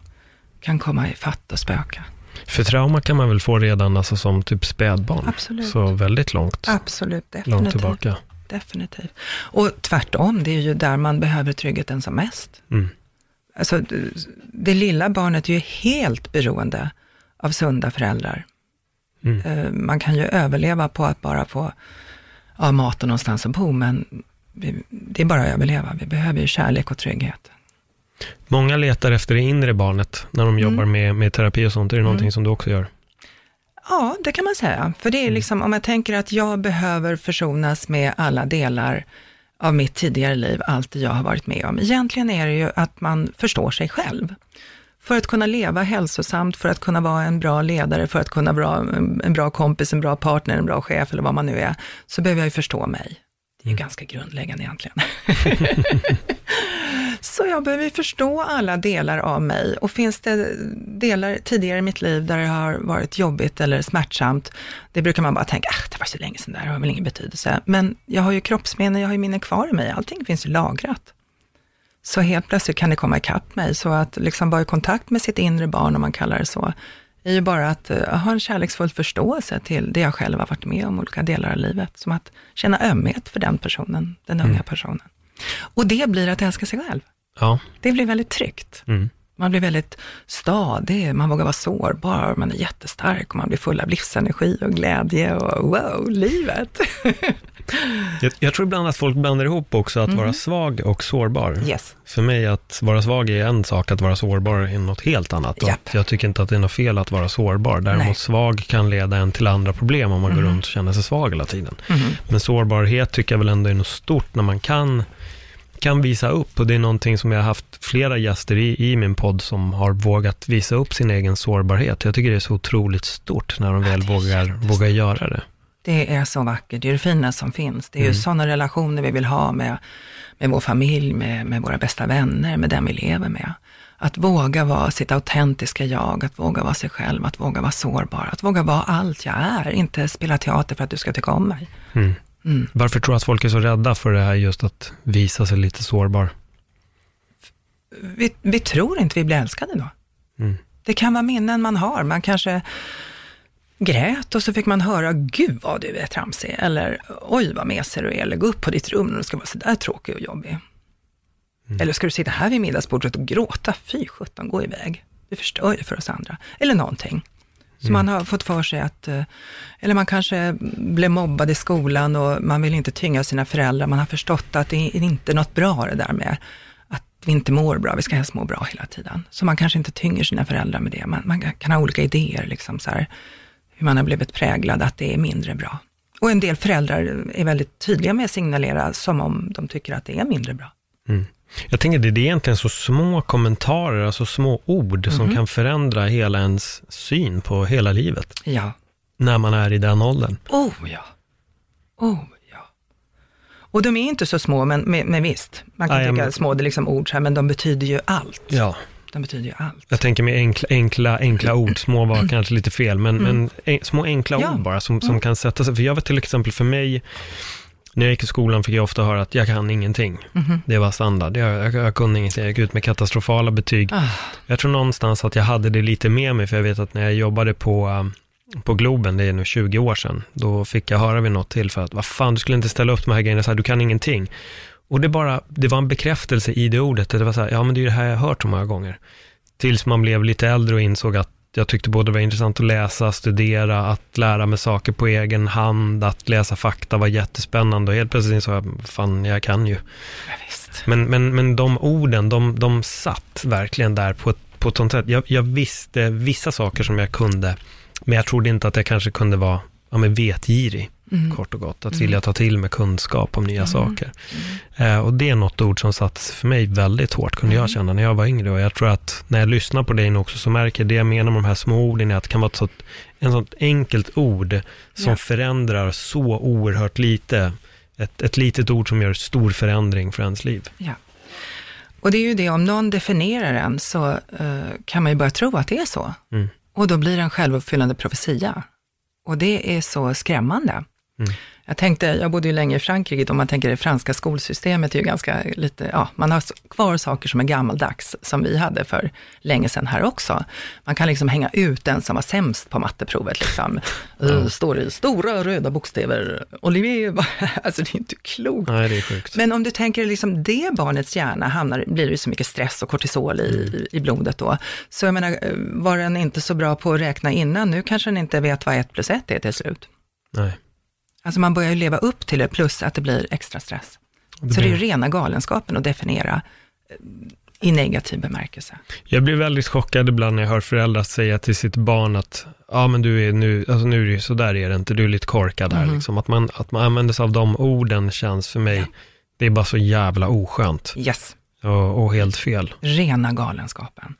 kan komma i fatt och spöka. För trauma kan man väl få redan alltså, som typ spädbarn? Absolut. Så väldigt långt, Absolut, långt definitivt. tillbaka. Definitivt. Och tvärtom, det är ju där man behöver tryggheten som mest. Mm. Alltså, det, lilla barnet är ju helt beroende av sunda föräldrar. Mm. Eh, Man kan ju överleva på att bara få ja, mat och någonstans att bo, men vi, det är bara att överleva. Vi behöver ju kärlek och trygghet. Många letar efter det inre barnet när de jobbar Mm. med, med terapi och sånt. Är det någonting som du också gör? Ja, det kan man säga. För det är liksom, om jag tänker att jag behöver försonas med alla delar av mitt tidigare liv, allt det jag har varit med om. Egentligen är det ju att man förstår sig själv. För att kunna leva hälsosamt, för att kunna vara en bra ledare, för att kunna vara en bra kompis, en bra partner, en bra chef eller vad man nu är, så behöver jag ju förstå mig. Det är ju ganska grundläggande egentligen. Så jag behöver förstå alla delar av mig och finns det delar tidigare i mitt liv där det har varit jobbigt eller smärtsamt, det brukar man bara tänka, ah, det var så länge sedan där, det har väl ingen betydelse. Men jag har ju kroppsminnen, jag har ju minnen kvar i mig, allting finns ju lagrat. Så helt plötsligt kan det komma ikapp mig, så att liksom vara i kontakt med sitt inre barn, om man kallar det så, är ju bara att uh, ha en kärleksfull förståelse till det jag själv har varit med om, olika delar av livet. Som att känna ömhet för den personen, den unga personen. Och det blir att älska sig själv. Ja. Det blir väldigt tryggt. Mm. Man blir väldigt stadig, man vågar vara sårbar, man är jättestark och man blir full av livsenergi och glädje och wow, livet. Jag, jag tror ibland att folk blandar ihop också att vara svag och sårbar. Yes. För mig att vara svag är en sak, att vara sårbar är något helt annat. Japp. Jag tycker inte att det är något fel att vara sårbar. Däremot Nej. svag kan leda en till andra problem om man går runt och känner sig svag hela tiden. Men sårbarhet tycker jag väl ändå är något stort när man kan, kan visa upp. Och det är någonting som jag har haft flera gäster i, i min podd som har vågat visa upp sin egen sårbarhet. Jag tycker det är så otroligt stort när de väl vågar, vågar göra det. Det är så vackert, det är det fina som finns. Det är ju sådana relationer vi vill ha med, med vår familj, med, med våra bästa vänner, med den vi lever med. Att våga vara sitt autentiska jag, att våga vara sig själv, att våga vara sårbar, att våga vara allt jag är, inte spela teater för att du ska tycka om mig. Varför tror du att folk är så rädda för det här just att visa sig lite sårbar? Vi, vi tror inte vi blir älskade då. Mm. Det kan vara minnen man har, man kanske grät och så fick man höra, gud vad du är tramsig, eller oj vad mesig du är, eller gå upp på ditt rum när du ska vara sådär tråkig och jobbig. Eller ska du sitta här vid middagsbordet och gråta, fy sjutton, gå iväg. Du förstör ju för oss andra. Eller någonting. Så man har fått för sig att, eh, eller man kanske blev mobbad i skolan och man vill inte tynga sina föräldrar. Man har förstått att det är inte något bra det där med att vi inte mår bra, vi ska helst må bra hela tiden. Så man kanske inte tynger sina föräldrar med det. Man, man kan ha olika idéer, liksom så här, hur man har blivit präglad, att det är mindre bra. Och en del föräldrar är väldigt tydliga med att signalera som om de tycker att det är mindre bra. Jag tänker det är egentligen så små kommentarer, alltså små ord Mhm. som kan förändra hela ens syn på hela livet. Ja. När man är i den åldern. Oh ja. Oh ja. Och de är inte så små, men, men, men visst. Man kan Nej, tycka men- små, det är liksom ord så här, men de betyder ju allt. Ja. De betyder ju allt. Jag tänker med enkla, enkla, enkla ord, små var kanske lite fel, men, men en, små enkla Mm. Ja. Mm. ord bara som, som kan sätta sig. För jag vet till exempel för mig, när jag gick i skolan fick jag ofta höra att jag kan ingenting. Mhm. Det var standard. Jag, jag, jag kunde ingenting. Jag gick ut med katastrofala betyg. Ah, Jag tror någonstans att jag hade det lite med mig, för jag vet att när jag jobbade på, um, på Globen, det är nu 20 år sedan, då fick jag höra vid något tillfälle att vad fan, du skulle inte ställa upp de här grejerna så här, du kan ingenting. Och det bara, det var en bekräftelse i det ordet, det var så här, ja men det är ju det här jag har hört så många gånger. Tills man blev lite äldre och insåg att jag tyckte både det var intressant att läsa, studera, att lära mig saker på egen hand, att läsa fakta var jättespännande och helt plötsligt insåg jag, fan jag kan ju. ja. Men, men, men de orden, de, de satt verkligen där på ett, på ett sånt sätt. Jag, jag visste vissa saker som jag kunde, men jag trodde inte att jag kanske kunde vara ja, men vetgirig, Mm. kort och gott. Att vilja ta till med kunskap om nya saker. Eh, och det är något ord som satt för mig väldigt hårt, kunde Mm. jag känna när jag var yngre. Och jag tror att när jag lyssnar på dig nu också, så märker jag det jag menar med de här små orden, är att det kan vara ett sånt, en sånt enkelt ord som Ja. förändrar så oerhört lite. Ett, ett litet ord som gör stor förändring för ens liv. Ja. Och det är ju det, om någon definierar en så eh, kan man ju börja tro att det är så. Mm. Och då blir det en självuppfyllande profetia. Och det är så skrämmande. Mm. Jag tänkte, jag bodde ju länge i Frankrike, om man tänker det franska skolsystemet är ju ganska lite, ja, man har kvar saker som är gammaldags, som vi hade för länge sedan här också. Man kan liksom hänga ut den som var sämst på matteprovet, liksom. Uh, står i stora röda bokstäver, Olivier, alltså det är inte klokt. Nej, det är sjukt. Men om du tänker liksom det barnets hjärna hamnar, blir det ju så mycket stress och kortisol i, i, i blodet då. Så jag menar, eh, var den inte så bra på att räkna innan, nu kanske den inte vet vad ett plus ett är till slut. Nej. Alltså man börjar ju leva upp till det, plus att det blir extra stress. Det Så det är ju blir- rena galenskapen att definiera eh, i negativ bemärkelse. Jag blir väldigt chockad ibland när jag hör föräldrar säga till sitt barn att ja men du är nu, alltså nu är det ju så där är det inte, du är lite korkad här Mhm. liksom. Att man, att man använder sig av de orden känns för mig, det är bara så jävla oskönt Yes, och, och helt fel. rena galenskapen.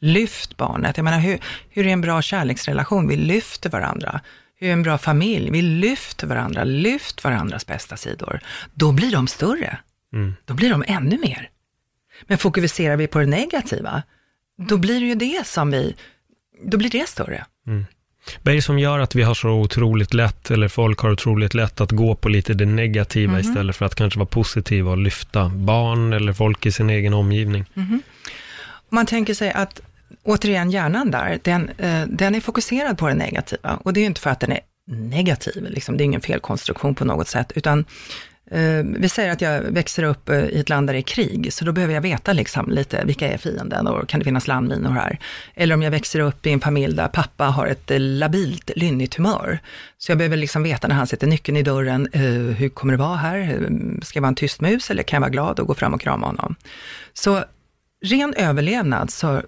Lyft barnet. Jag menar, hur, hur är en bra kärleksrelation? Vi lyfter varandra. Hur är en bra familj? Vi lyfter varandra. Lyft varandras bästa sidor. Då blir de större. Mm. Då blir de ännu mer. Men fokuserar vi på det negativa, då blir det ju det som vi, då blir det större. Vad är det som gör att vi har så otroligt lätt, eller folk har otroligt lätt att gå på lite det negativa Mhm. istället för att kanske vara positiva och lyfta barn eller folk i sin egen omgivning? Om man tänker sig att, återigen hjärnan där, den, eh, den är fokuserad på det negativa. Och det är ju inte för att den är negativ, liksom. det är ingen felkonstruktion på något sätt, utan eh, vi säger att jag växer upp eh, i ett land där det är krig, så då behöver jag veta liksom lite, vilka är fienden och kan det finnas landminor här? Eller om jag växer upp i en familj där pappa har ett eh, labilt, lynnigt humör. Så jag behöver liksom veta när han sätter nyckeln i dörren, eh, hur kommer det vara här? Eh, ska jag vara en tyst mus eller kan jag vara glad och gå fram och krama honom? Så ren överlevnad så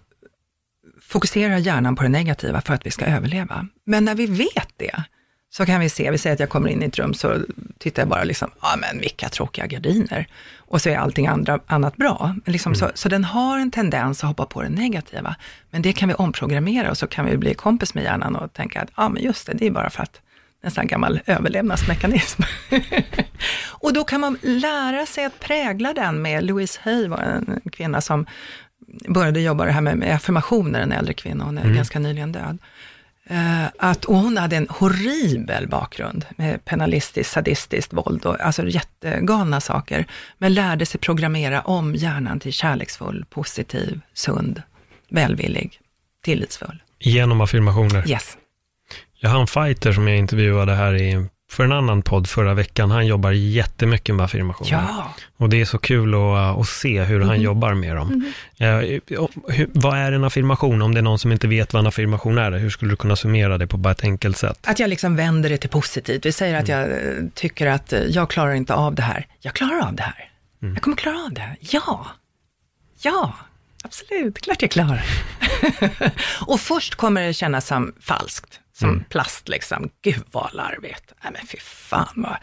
fokuserar hjärnan på det negativa för att vi ska överleva. Men när vi vet det, så kan vi se, vi säger att jag kommer in i ett rum, så tittar jag bara liksom, ja men vilka tråkiga gardiner. Och så är allting andra, annat bra. Liksom så, så den har en tendens att hoppa på det negativa. Men det kan vi omprogrammera och så kan vi bli kompis med hjärnan och tänka att, ja men just det, det är bara för att en sån här gammal överlevnadsmekanism. och då kan man lära sig att prägla den med, Louise Hay var en kvinna som började jobba det här med, med affirmationer, en äldre kvinna, hon är ganska nyligen död. Eh, att, och hon hade en horribel bakgrund med penalistiskt, sadistiskt våld och alltså jättegalna saker. Men lärde sig programmera om hjärnan till kärleksfull, positiv, sund, välvillig, tillitsfull. Genom affirmationer. Yes. Jag har en fighter som jag intervjuade här i, för en annan podd förra veckan. Han jobbar jättemycket med affirmationer. Ja. Och det är så kul att, att se hur han jobbar med dem. Eh, hur, vad är en affirmation? Om det är någon som inte vet vad en affirmation är, hur skulle du kunna summera det på bara ett enkelt sätt? Att jag liksom vänder det till positivt. Vi säger att jag eh, tycker att eh, jag klarar inte av det här. Jag klarar av det här. Jag kommer klara av det. Ja. Ja, absolut. Klart jag klarar. och först kommer det kännas som falskt. Som plast liksom. Gud vad larvigt. Nej men fy fan vad.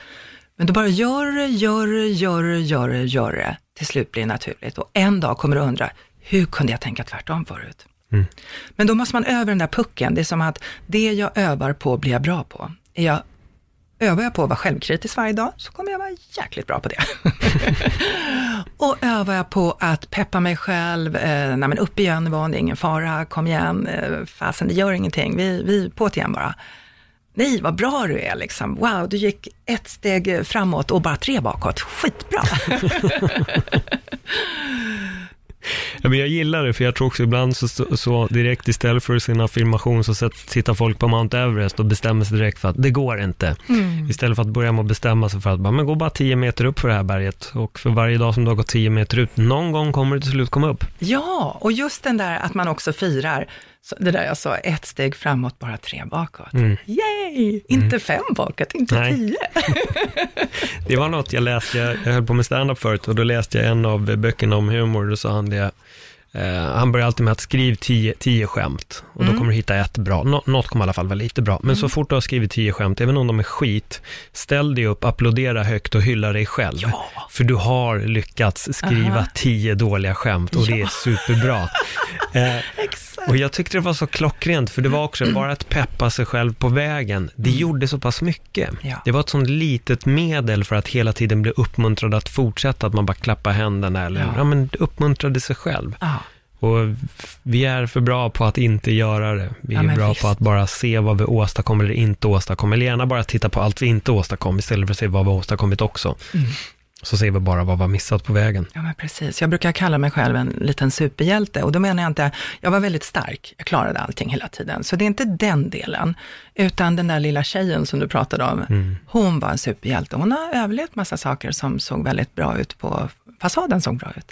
Men då bara gör det, gör det, gör det, gör det, gör det. Till slut blir det naturligt. Och en dag kommer du undra, hur kunde jag tänka tvärtom förut? Men då måste man öva den där pucken. Det är som att det jag övar på blir jag bra på. Är jag, övar jag på att vara självkritisk varje dag så kommer jag vara jäkligt bra på det. och övar jag på att peppa mig själv, eh, nej men upp igen Yvonne, det är ingen fara, kom igen, eh, fasen det gör ingenting, vi, vi på igen bara. Nej, vad bra du är liksom. Wow, du gick ett steg framåt och bara tre bakåt. Skitbra. Ja, men jag gillar det, för jag tror också ibland så, så, direkt istället för sin affirmation så tittar folk på Mount Everest och bestämmer sig direkt för att det går inte. Istället för att börja med att bestämma sig för att bara, men gå bara 10 meter upp för det här berget och för varje dag som du har gått 10 meter ut, någon gång kommer det till slut komma upp. Ja, och just den där att man också firar, så det där jag sa, ett steg framåt, bara tre bakåt. Yay! Inte fem bakåt, inte Nej. tio. Det var något jag läste, jag, jag höll på med stand-up förut och då läste jag en av böckerna om humor, då sa han det, han börjar alltid med att tio, tio skämt och då Mm. kommer du hitta ett bra. Nå, något kommer i alla fall vara lite bra. Men så fort du har skrivit tio skämt, även om de är skit, ställ dig upp, applådera högt och hylla dig själv. För du har lyckats skriva Aha. tio dåliga skämt och det är superbra. Eh, och jag tyckte det var så klockrent, för det var också bara att peppa sig själv på vägen. Det gjorde så pass mycket. Ja. Det var ett sånt litet medel för att hela tiden bli uppmuntrad att fortsätta, att man bara klappar händerna eller Ja. ja. men uppmuntrade sig själv. Ja. Och vi är för bra på att inte göra det. Vi Ja, är men bra visst. på att bara se vad vi åstadkommer eller inte åstadkommer. Eller gärna bara titta på allt vi inte åstadkom istället för att se vad vi åstadkommit också. Mm. Så ser vi bara vad vi har missat på vägen. Ja, men precis. Jag brukar kalla mig själv en liten superhjälte och då menar jag inte, jag var väldigt stark, jag klarade allting hela tiden. Så det är inte den delen, utan den där lilla tjejen som du pratade om, Mm. hon var en superhjälte. Hon har överlevt massa saker som såg väldigt bra ut på, fasaden såg bra ut.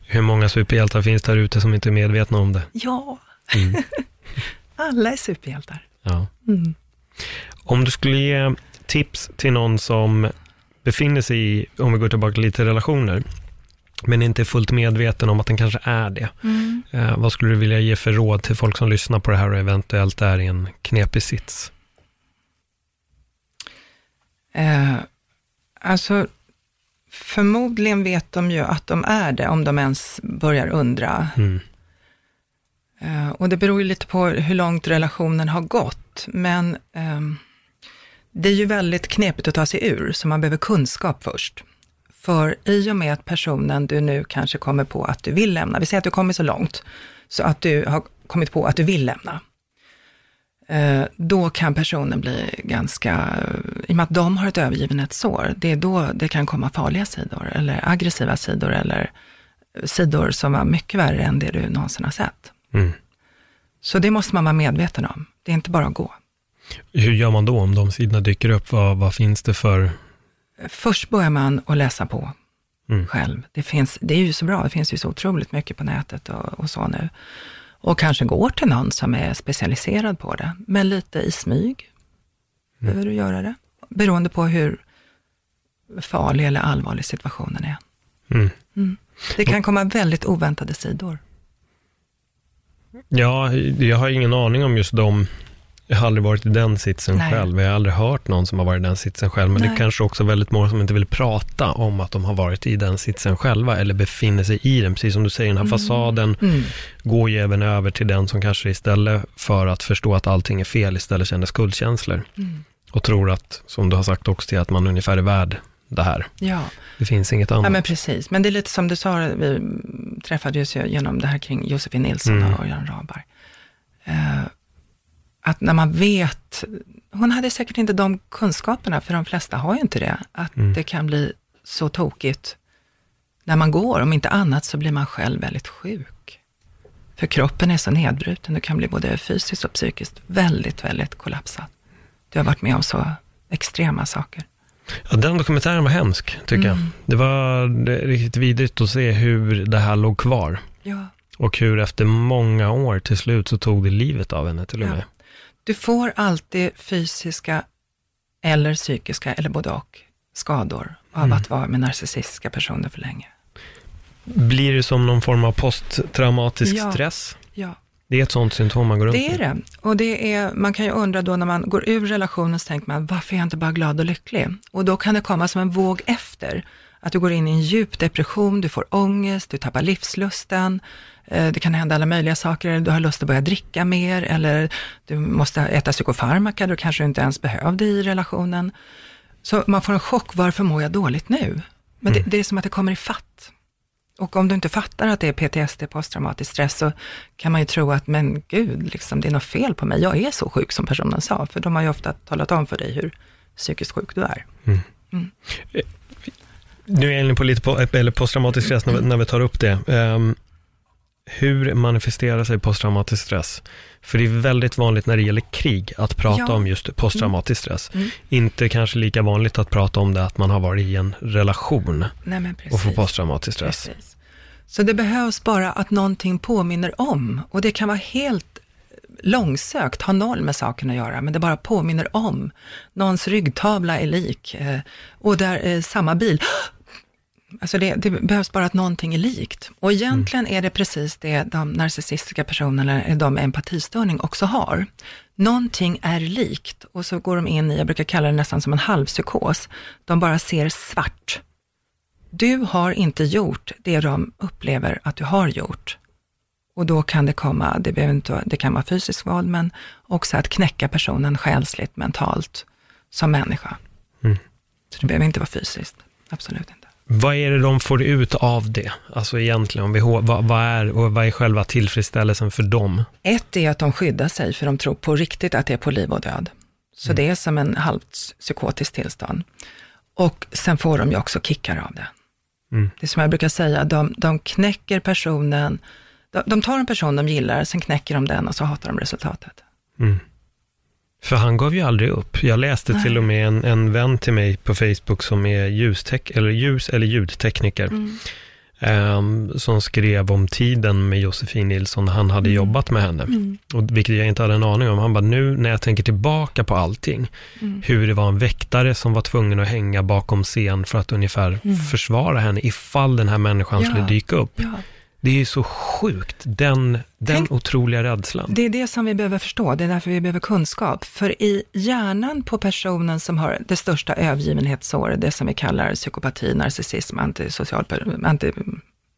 Hur många superhjältar finns där ute som inte är medvetna om det? Ja, Mm. alla är superhjältar. Ja. Mm. Om du skulle ge tips till någon som befinner sig i, om vi går tillbaka lite till relationer, men inte är fullt medveten om att den kanske är det. Eh, vad skulle du vilja ge för råd till folk som lyssnar på det här och eventuellt är i en knepig sits? Eh, alltså, förmodligen vet de ju att de är det, om de ens börjar undra. Mm. Eh, och det beror ju lite på hur långt relationen har gått, men ehm, det är ju väldigt knepigt att ta sig ur, så man behöver kunskap först. För i och med att personen du nu kanske kommer på att du vill lämna, vi säger att du kommer så långt, så att du har kommit på att du vill lämna, då kan personen bli ganska, i och med att de har ett övergivenhetssår, det är då det kan komma farliga sidor, eller aggressiva sidor, eller sidor som var mycket värre än det du någonsin har sett. Mm. Så det måste man vara medveten om. Det är inte bara att gå. Hur gör man då om de sidorna dyker upp? Vad, vad finns det för... Först börjar man att läsa på Mm. själv. Det, finns, det är ju så bra, det finns ju så otroligt mycket på nätet och, och så nu. Och kanske går till någon som är specialiserad på det, men lite i smyg behöver du göra det. Beroende på hur farlig eller allvarlig situationen är. Mm. Det kan komma väldigt oväntade sidor. Ja, jag har ingen aning om just dem. Jag har aldrig varit i den sitsen Nej. själv. Jag har aldrig hört någon som har varit i den sitsen själv. Men det Nej. är kanske också väldigt många som inte vill prata om att de har varit i den sitsen själva eller befinner sig i den. Precis som du säger, den här fasaden Mm. går ju även över till den som kanske istället för att förstå att allting är fel, istället känner skuldkänslor. Mm. Och tror att, som du har sagt också, till att man ungefär är värd det här. Ja. Det finns inget annat. Ja, men precis. Men det är lite som du sa, vi träffades ju genom det här kring Josefin Nilsson Mm. och Jan Rabar. Eh, att när man vet, hon hade säkert inte de kunskaperna, för de flesta har ju inte det, att Mm. det kan bli så tokigt när man går. Om inte annat så blir man själv väldigt sjuk. För kroppen är så nedbruten, du kan bli både fysiskt och psykiskt väldigt, väldigt kollapsad. Du har varit med om så extrema saker. Ja, den dokumentären var hemsk, tycker jag. Mm. Det var det är riktigt vidrigt att se hur det här låg kvar. Ja. Och hur efter många år till slut så tog det livet av henne till och Ja. Du får alltid fysiska eller psykiska, eller både och, skador av Mm. att vara med narcissistiska personer för länge. Blir det som någon form av posttraumatisk Ja. stress? Ja, Det är ett sånt symptom man går runt det är det. Och det är, man kan ju undra då när man går ur relationen så tänker man, varför är jag inte bara glad och lycklig? Och då kan det komma som en våg efter. Att du går in i en djup depression, du får ångest, du tappar livslusten. Eh, Det kan hända alla möjliga saker, du har lust att börja dricka mer eller du måste äta psykofarmaka du kanske inte ens behövde i relationen. Så man får en chock, varför mår jag dåligt nu? Men det, det är som att det kommer i fatt. Och om du inte fattar att det är PTSD, posttraumatisk stress, så kan man ju tro att, men gud, liksom, det är något fel på mig. Jag är så sjuk som personen sa, för de har ju ofta talat om för dig hur psykiskt sjuk du är. Nu är jag inne på lite på, eller posttraumatisk stress när vi, tar upp det. Ehm, hur manifesterar sig posttraumatisk stress? För det är väldigt vanligt när det gäller krig att prata Ja. om just posttraumatisk stress. Mm. Inte kanske lika vanligt att prata om det att man har varit i en relation Nej, och får posttraumatisk stress. Precis. Så det behövs bara att någonting påminner om, och det kan vara helt långsökt, ha noll med saken att göra, men det bara påminner om. Någons ryggtavla är lik, eh, och där eh, samma bil, Alltså det, det behövs bara att någonting är likt. Och egentligen är det precis det de narcissistiska personerna, eller de med empatistörning också har. Någonting är likt och så går de in i, jag brukar kalla det nästan som en halvpsykos. De bara ser svart. Du har inte gjort det de upplever att du har gjort. Och då kan det komma, det, behöver inte, det kan vara fysiskt våld, men också att knäcka personen själsligt, mentalt, som människa. Mm. Så det behöver inte vara fysiskt, absolut inte. Vad är det de får ut av det? Alltså egentligen, om vi, vad, vad, är, och vad är själva tillfredsställelsen för dem? Ett är att de skyddar sig, för de tror på riktigt att det är på liv och död. Så mm. det är som en halvt psykotisk tillstånd. Och sen får de ju också kickar av det. Mm. Det är som jag brukar säga, de, de knäcker personen, de, de, tar en person de gillar, sen knäcker de den och så hatar de resultatet. Mm. För han gav ju aldrig upp. Jag läste Nej. till och med en, en vän till mig på Facebook som är ljustek eller ljus eller ljudtekniker. Mm. Um, som skrev om tiden med Josefin Nilsson han hade mm. jobbat med henne. Mm. Och, vilket jag inte hade en aning om. Han bara, nu när jag tänker tillbaka på allting, mm. hur det var en väktare som var tvungen att hänga bakom scen för att ungefär mm. försvara henne ifall den här människan ja. skulle dyka upp. Ja. Det är ju så sjukt, den, den Tänk, otroliga rädslan. Det är det som vi behöver förstå, det är därför vi behöver kunskap. För i hjärnan på personen som har det största övergivenhetsåret, det som vi kallar psykopati, narcissism, antisocial, anti,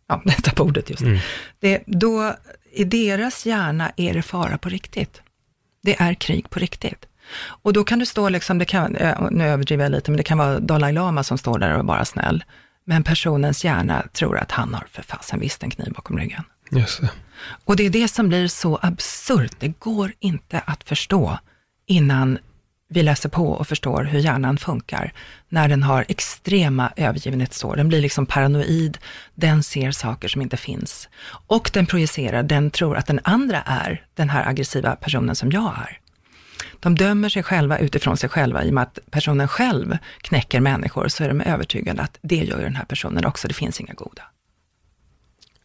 ja, detta ordet just. Mm. Det, då, I deras hjärna är det fara på riktigt. Det är krig på riktigt. Och då kan det stå, liksom, det kan, nu överdriver jag lite, men det kan vara Dalai Lama som står där och är bara snäll. Men personens hjärna tror att han har för fasen visst en kniv bakom ryggen. Just det. Och det är det som blir så absurt. Det går inte att förstå innan vi läser på och förstår hur hjärnan funkar. När den har extrema övergivenhetssår. Den blir liksom paranoid, den ser saker som inte finns. Och den projicerar, den tror att den andra är den här aggressiva personen som jag är. De dömer sig själva utifrån sig själva. I och med att personen själv knäcker människor så är de övertygade att det gör den här personen också. Det finns inga goda.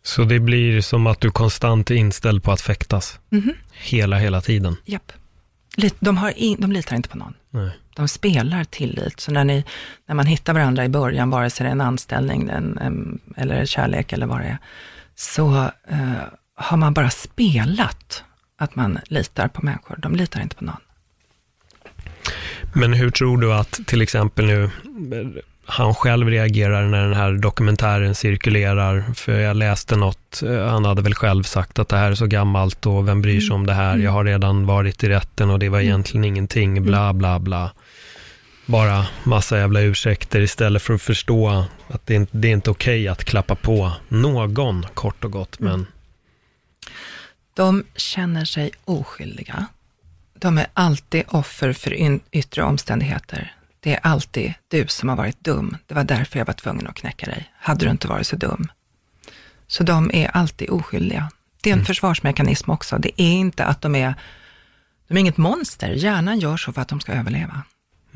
Så det blir som att du konstant är inställd på att fäktas? Mm -hmm. Hela, hela tiden? Japp. De, har in, de litar inte på någon. Nej. De spelar tillit. Så när, ni, när man hittar varandra i början, vare sig det är en anställning en, en, eller kärlek eller vad det är, så uh, har man bara spelat att man litar på människor. De litar inte på någon. Men hur tror du att till exempel nu han själv reagerar när den här dokumentären cirkulerar? För jag läste något, eh, han hade väl själv sagt att det här är så gammalt och vem bryr sig om det här? Jag har redan varit i rätten och det var egentligen ingenting, bla bla bla. Bara massa jävla ursäkter istället för att förstå att det, inte, det är inte okej att klappa på någon, kort och gott, men... De känner sig oskyldiga. De är alltid offer för yttre omständigheter. Det är alltid du som har varit dum. Det var därför jag var tvungen att knäcka dig. Hade du inte varit så dum. Så de är alltid oskyldiga. Det är en mm. försvarsmekanism också. Det är inte att de är, de är inget monster. Hjärnan gör så för att de ska överleva.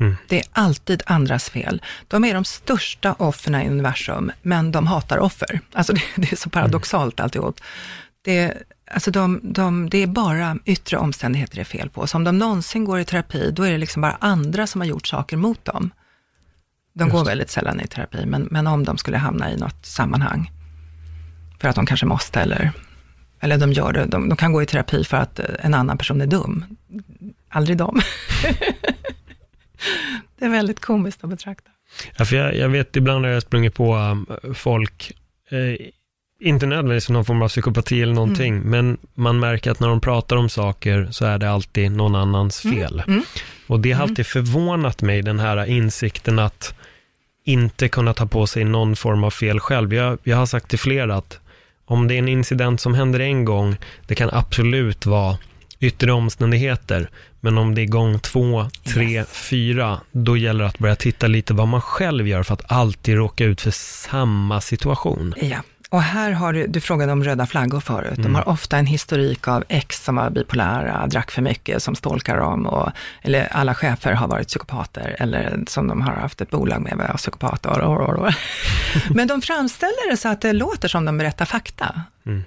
Mm. Det är alltid andras fel. De är de största offren i universum, men de hatar offer. Alltså det, det är så paradoxalt mm. alltihop. Det, Alltså de, de, det är bara yttre omständigheter det är fel på. Så om de någonsin går i terapi, då är det liksom bara andra som har gjort saker mot dem. De Just. går väldigt sällan i terapi, men, men om de skulle hamna i något sammanhang, för att de kanske måste, eller, eller de gör det, de, de kan gå i terapi för att en annan person är dum. Aldrig de. det är väldigt komiskt att betrakta. Ja, för jag, jag vet, ibland har jag sprungit på um, folk eh, inte nödvändigtvis någon form av psykopati eller någonting, mm. men man märker att när de pratar om saker så är det alltid någon annans mm. fel. Mm. Och det har mm. alltid förvånat mig, den här insikten att inte kunna ta på sig någon form av fel själv. Jag, jag har sagt till flera att om det är en incident som händer en gång, det kan absolut vara yttre omständigheter. Men om det är gång två, tre, yes. fyra, då gäller det att börja titta lite vad man själv gör för att alltid råka ut för samma situation. Ja, och här har du, du frågade om röda flaggor förut. Mm. De har ofta en historik av ex som var bipolära, drack för mycket, som stalkar dem. Och, eller alla chefer har varit psykopater, eller som de har haft ett bolag med var psykopater. Men de framställer det så att det låter som de berättar fakta mm.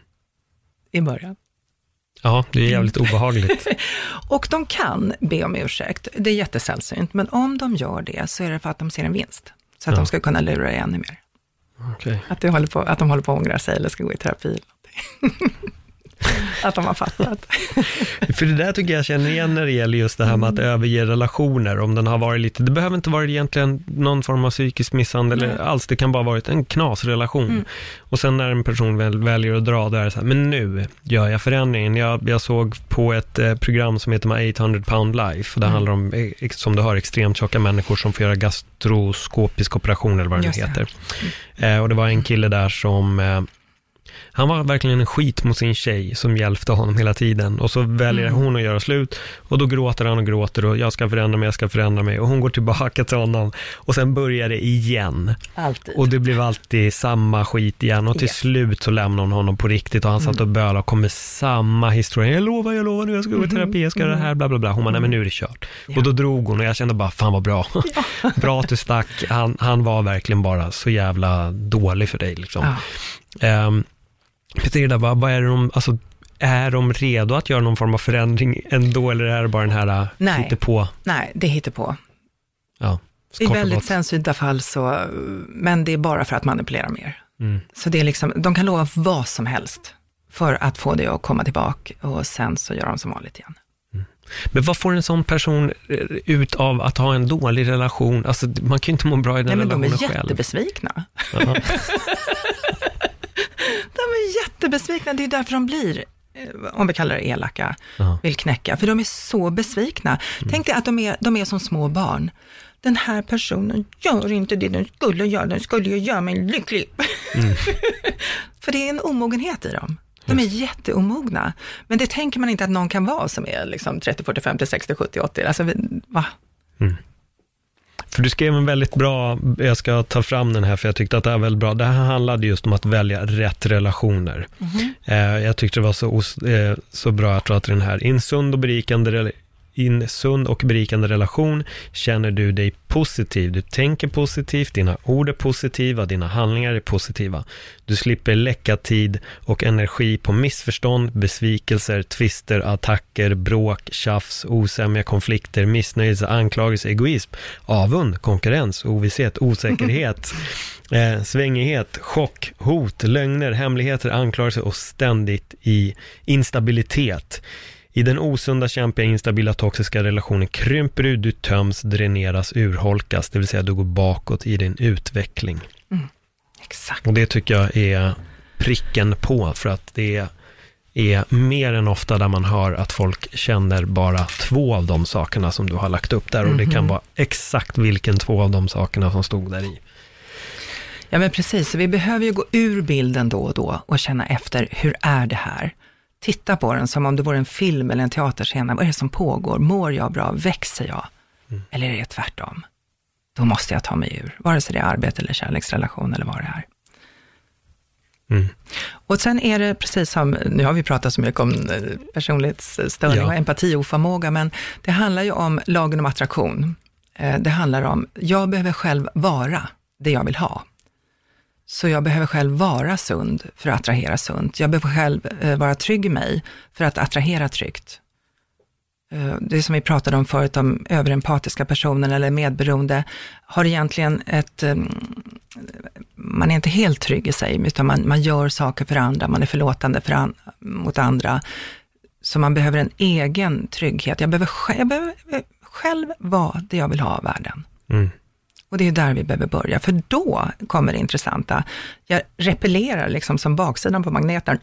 i början. Ja, det är jävligt obehagligt. och de kan be om ursäkt. Det är jättesällsynt, men om de gör det så är det för att de ser en vinst. Så att ja. de ska kunna lura dig ännu mer. Okay. Att, det håller på, att de håller på att ångra sig eller ska gå i terapi. eller någonting. att de har fattat. För det där tycker jag känner igen när det gäller just det här med att överge relationer, om den har varit lite, det behöver inte vara egentligen någon form av psykisk misshandel eller alls, det kan bara varit en knasrelation. Och sen när en person väl, väljer att dra, då är det så här, men nu gör jag förändringen. Jag, jag såg på ett eh, program som heter My 800 pound life, och det handlar om, ex- som du hör, extremt tjocka människor som får göra gastroskopisk operation eller vad det nu Just det. heter. Eh, och det var en kille där som eh, han var verkligen en skit mot sin tjej som hjälpte honom hela tiden. Och så väljer Mm. hon att göra slut och då gråter han och gråter och jag ska förändra mig, jag ska förändra mig. Och hon går tillbaka till honom och sen börjar det igen. Alltid. Och det blev alltid samma skit igen och till Yes. slut så lämnade hon honom på riktigt och han satt och bölade och kom med samma historia. Jag lovar, jag lovar nu, jag ska gå i terapi, jag ska göra det här, bla bla bla. Hon bara, nej men nu är det kört. Och då drog hon och jag kände bara, fan vad bra. bra att du stack. Han, han var verkligen bara så jävla dålig för dig liksom. Ja. Um, Petrida, vad, vad är det de, alltså, är de redo att göra någon form av förändring ändå, eller är det bara den här Nej. Nej. på? Nej, det hittar på. Ja, I väldigt sällsynta fall så, men det är bara för att manipulera mer. Mm. Så det är liksom, de kan lova vad som helst för att få dig att komma tillbaka och sen så gör de som vanligt igen. Men vad får en sån person eh, ut av att ha en dålig relation? Alltså, man kan ju inte må bra i den Nej, men de relationen är själv. jättebesvikna. De är jättebesvikna, det är därför de blir, eh, om vi kallar det elaka, Ja. vill knäcka, för de är så besvikna. Tänk dig att de är, de är som små barn. Den här personen gör inte det den skulle göra, den skulle ju göra mig lycklig. för det är en omogenhet i dem. De är jätteomogna. Men det tänker man inte att någon kan vara som är liksom 30, 40, 50, 60, 70, 80. Alltså, va? För du skrev en väldigt bra, jag ska ta fram den här för jag tyckte att det här var väldigt bra. Det här handlade just om att välja rätt relationer. Eh, jag tyckte det var så, eh, så bra, att den här, i en sund och berikande rela- i en sund och berikande relation känner du dig positiv. Du tänker positivt, dina ord är positiva, dina handlingar är positiva. Du slipper läcka tid och energi på missförstånd, besvikelser, tvister, attacker, bråk, tjafs, osämja, konflikter, missnöjelse, anklagelse, egoism, avund, konkurrens, ovisshet, osäkerhet, eh, svängighet, chock, hot, lögner, hemligheter, anklagelser och ständigt i instabilitet. I den osunda, kämpiga, instabila, toxiska relationen krymper du, du töms, dräneras, urholkas, det vill säga du går bakåt i din utveckling. Exakt. Och det tycker jag är pricken på, för att det är mer än ofta där man hör att folk känner bara två av de sakerna som du har lagt upp där, och det kan vara exakt vilken två av de sakerna som stod där i. Ja, men precis. Så vi behöver ju gå ur bilden då och då och känna efter, hur är det här? Titta på den som om det vore en film eller en teaterscen. Vad är det som pågår? Mår jag bra? Växer jag? Eller är det tvärtom? Då måste jag ta mig ur, vare sig det är arbete eller kärleksrelation eller vad det är. Mm. Och sen är det precis som, nu har vi pratat så mycket om eh, personlighetsstörning Ja. och empatioförmåga, men det handlar ju om lagen om attraktion. Eh, Det handlar om, jag behöver själv vara det jag vill ha. Så jag behöver själv vara sund för att attrahera sunt. Jag behöver själv eh, vara trygg i mig för att attrahera tryggt. Eh, Det som vi pratade om förut om överempatiska personer eller medberoende har egentligen ett, eh, man är inte helt trygg i sig, utan man, man gör saker för andra, man är förlåtande för an, mot andra. Så man behöver en egen trygghet. Jag behöver, jag behöver eh, själv vara det jag vill ha av världen. Mm. Och det är där vi behöver börja, för då kommer det intressanta. Jag repellerar liksom som baksidan på magneten,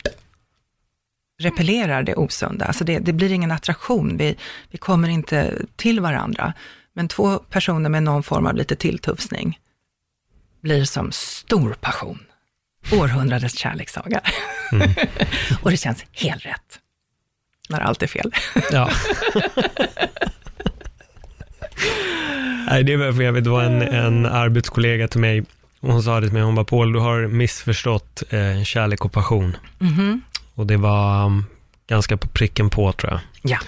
repellerar det osunda. Alltså det, det blir ingen attraktion, vi, vi kommer inte till varandra. Men två personer med någon form av lite tilltufsning blir som stor passion. Århundradets kärlekssaga. Och det känns helt rätt. När allt är fel. Ja. Nej, det var för jag vet, var en, en arbetskollega till mig, hon sa det till mig, hon bara, Paul, du har missförstått eh, kärlek och passion. Mhm. Och det var um, ganska på pricken på, tror jag. Ja.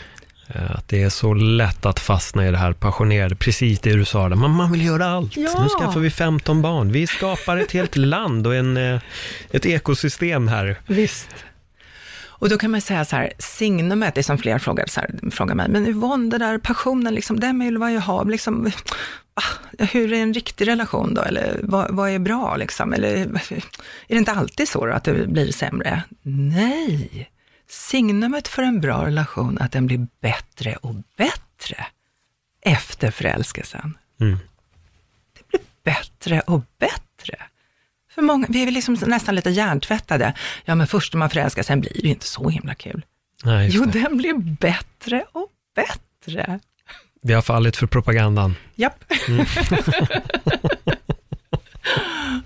Eh, Att det är så lätt att fastna i det här passionerade, precis det du sa, där. Man, man vill göra allt. Ja. Nu skaffar vi 15 barn. Vi skapar ett helt land och en, eh, ett ekosystem här. Visst. Och då kan man säga så här, signumet, det är som fler frågar, så här, frågar mig, men Yvonne, det där passionen, liksom, den vill man ju ha, liksom, ah, hur är en riktig relation då? Eller vad, vad är bra liksom? Eller är det inte alltid så då, att det blir sämre? Nej! Signumet för en bra relation är att den blir bättre och bättre efter förälskelsen. Mm. Det blir bättre och bättre. För många, vi är liksom nästan lite hjärntvättade. Ja, men först när man förälskar, sen blir det inte så himla kul. Nej, Jo, det. den blir bättre och bättre. Vi har fallit för propagandan. Japp.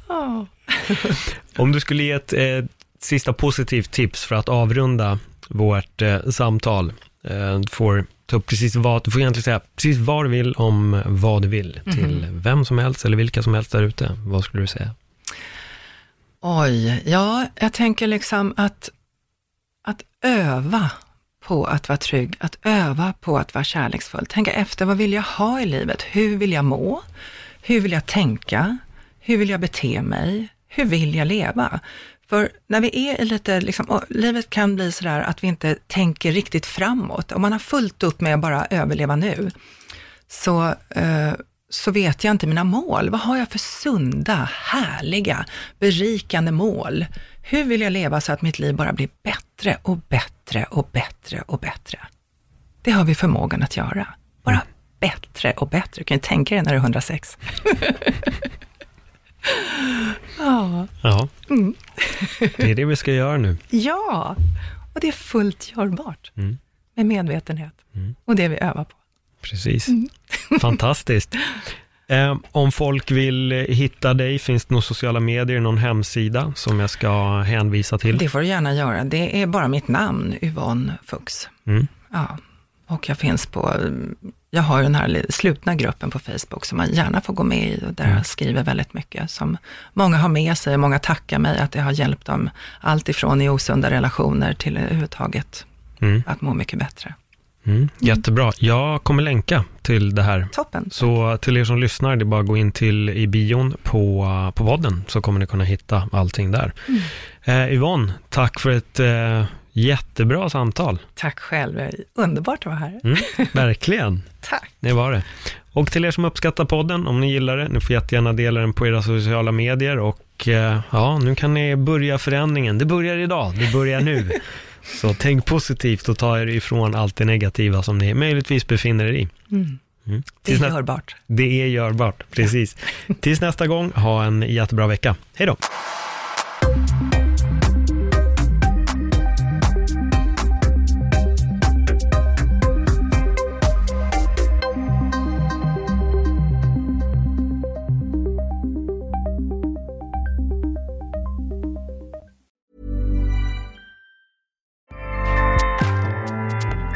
Ja. Om du skulle ge ett eh, sista positivt tips för att avrunda vårt eh, samtal. Eh, du får ta upp precis vad, du får egentligen säga precis vad du vill om vad du vill till vem som helst eller vilka som helst där ute. Vad skulle du säga? Oj, ja, jag tänker liksom att, att öva på att vara trygg, att öva på att vara kärleksfull. Tänka efter, vad vill jag ha i livet? Hur vill jag må? Hur vill jag tänka? Hur vill jag bete mig? Hur vill jag leva? För när vi är i lite, liksom, livet kan bli sådär att vi inte tänker riktigt framåt. Om man har fullt upp med att bara överleva nu, så, eh, så vet jag inte mina mål. Vad har jag för sunda, härliga, berikande mål? Hur vill jag leva så att mitt liv bara blir bättre och bättre och bättre och bättre? Det har vi förmågan att göra. Bara bättre och bättre. Du kan ju tänka dig när du är 106. ja. Ja, det är det vi ska göra nu. ja, och det är fullt görbart Mm. med medvetenhet. Och det vi övar på. Precis. Fantastiskt. Eh, om folk vill eh, hitta dig, finns det några sociala medier, någon hemsida som jag ska hänvisa till? Det får du gärna göra. Det är bara mitt namn, Yvonne Fuchs. Mm. Ja, och jag finns på, jag har den här slutna gruppen på Facebook som man gärna får gå med i och där jag skriver väldigt mycket som många har med sig. Många tackar mig att det har hjälpt dem allt ifrån i osunda relationer till överhuvudtaget Mm. att må mycket bättre. Mm. Jättebra. Jag kommer länka till det här. Toppen. Så till er som lyssnar, det är bara att gå in till i bion på, på podden, så kommer ni kunna hitta allting där. Eh, Yvonne, tack för ett eh, jättebra samtal. Tack själv, underbart att vara här. Mm, verkligen. Tack. Det var det. Och till er som uppskattar podden, om ni gillar det, ni får jättegärna dela den på era sociala medier och eh, ja, nu kan ni börja förändringen. Det börjar idag, det börjar nu. Så tänk positivt och ta er ifrån allt det negativa som ni möjligtvis befinner er i. Mm. Mm. Det är nä- görbart. det är görbart, precis. Tills nästa gång, ha en jättebra vecka. Hej då!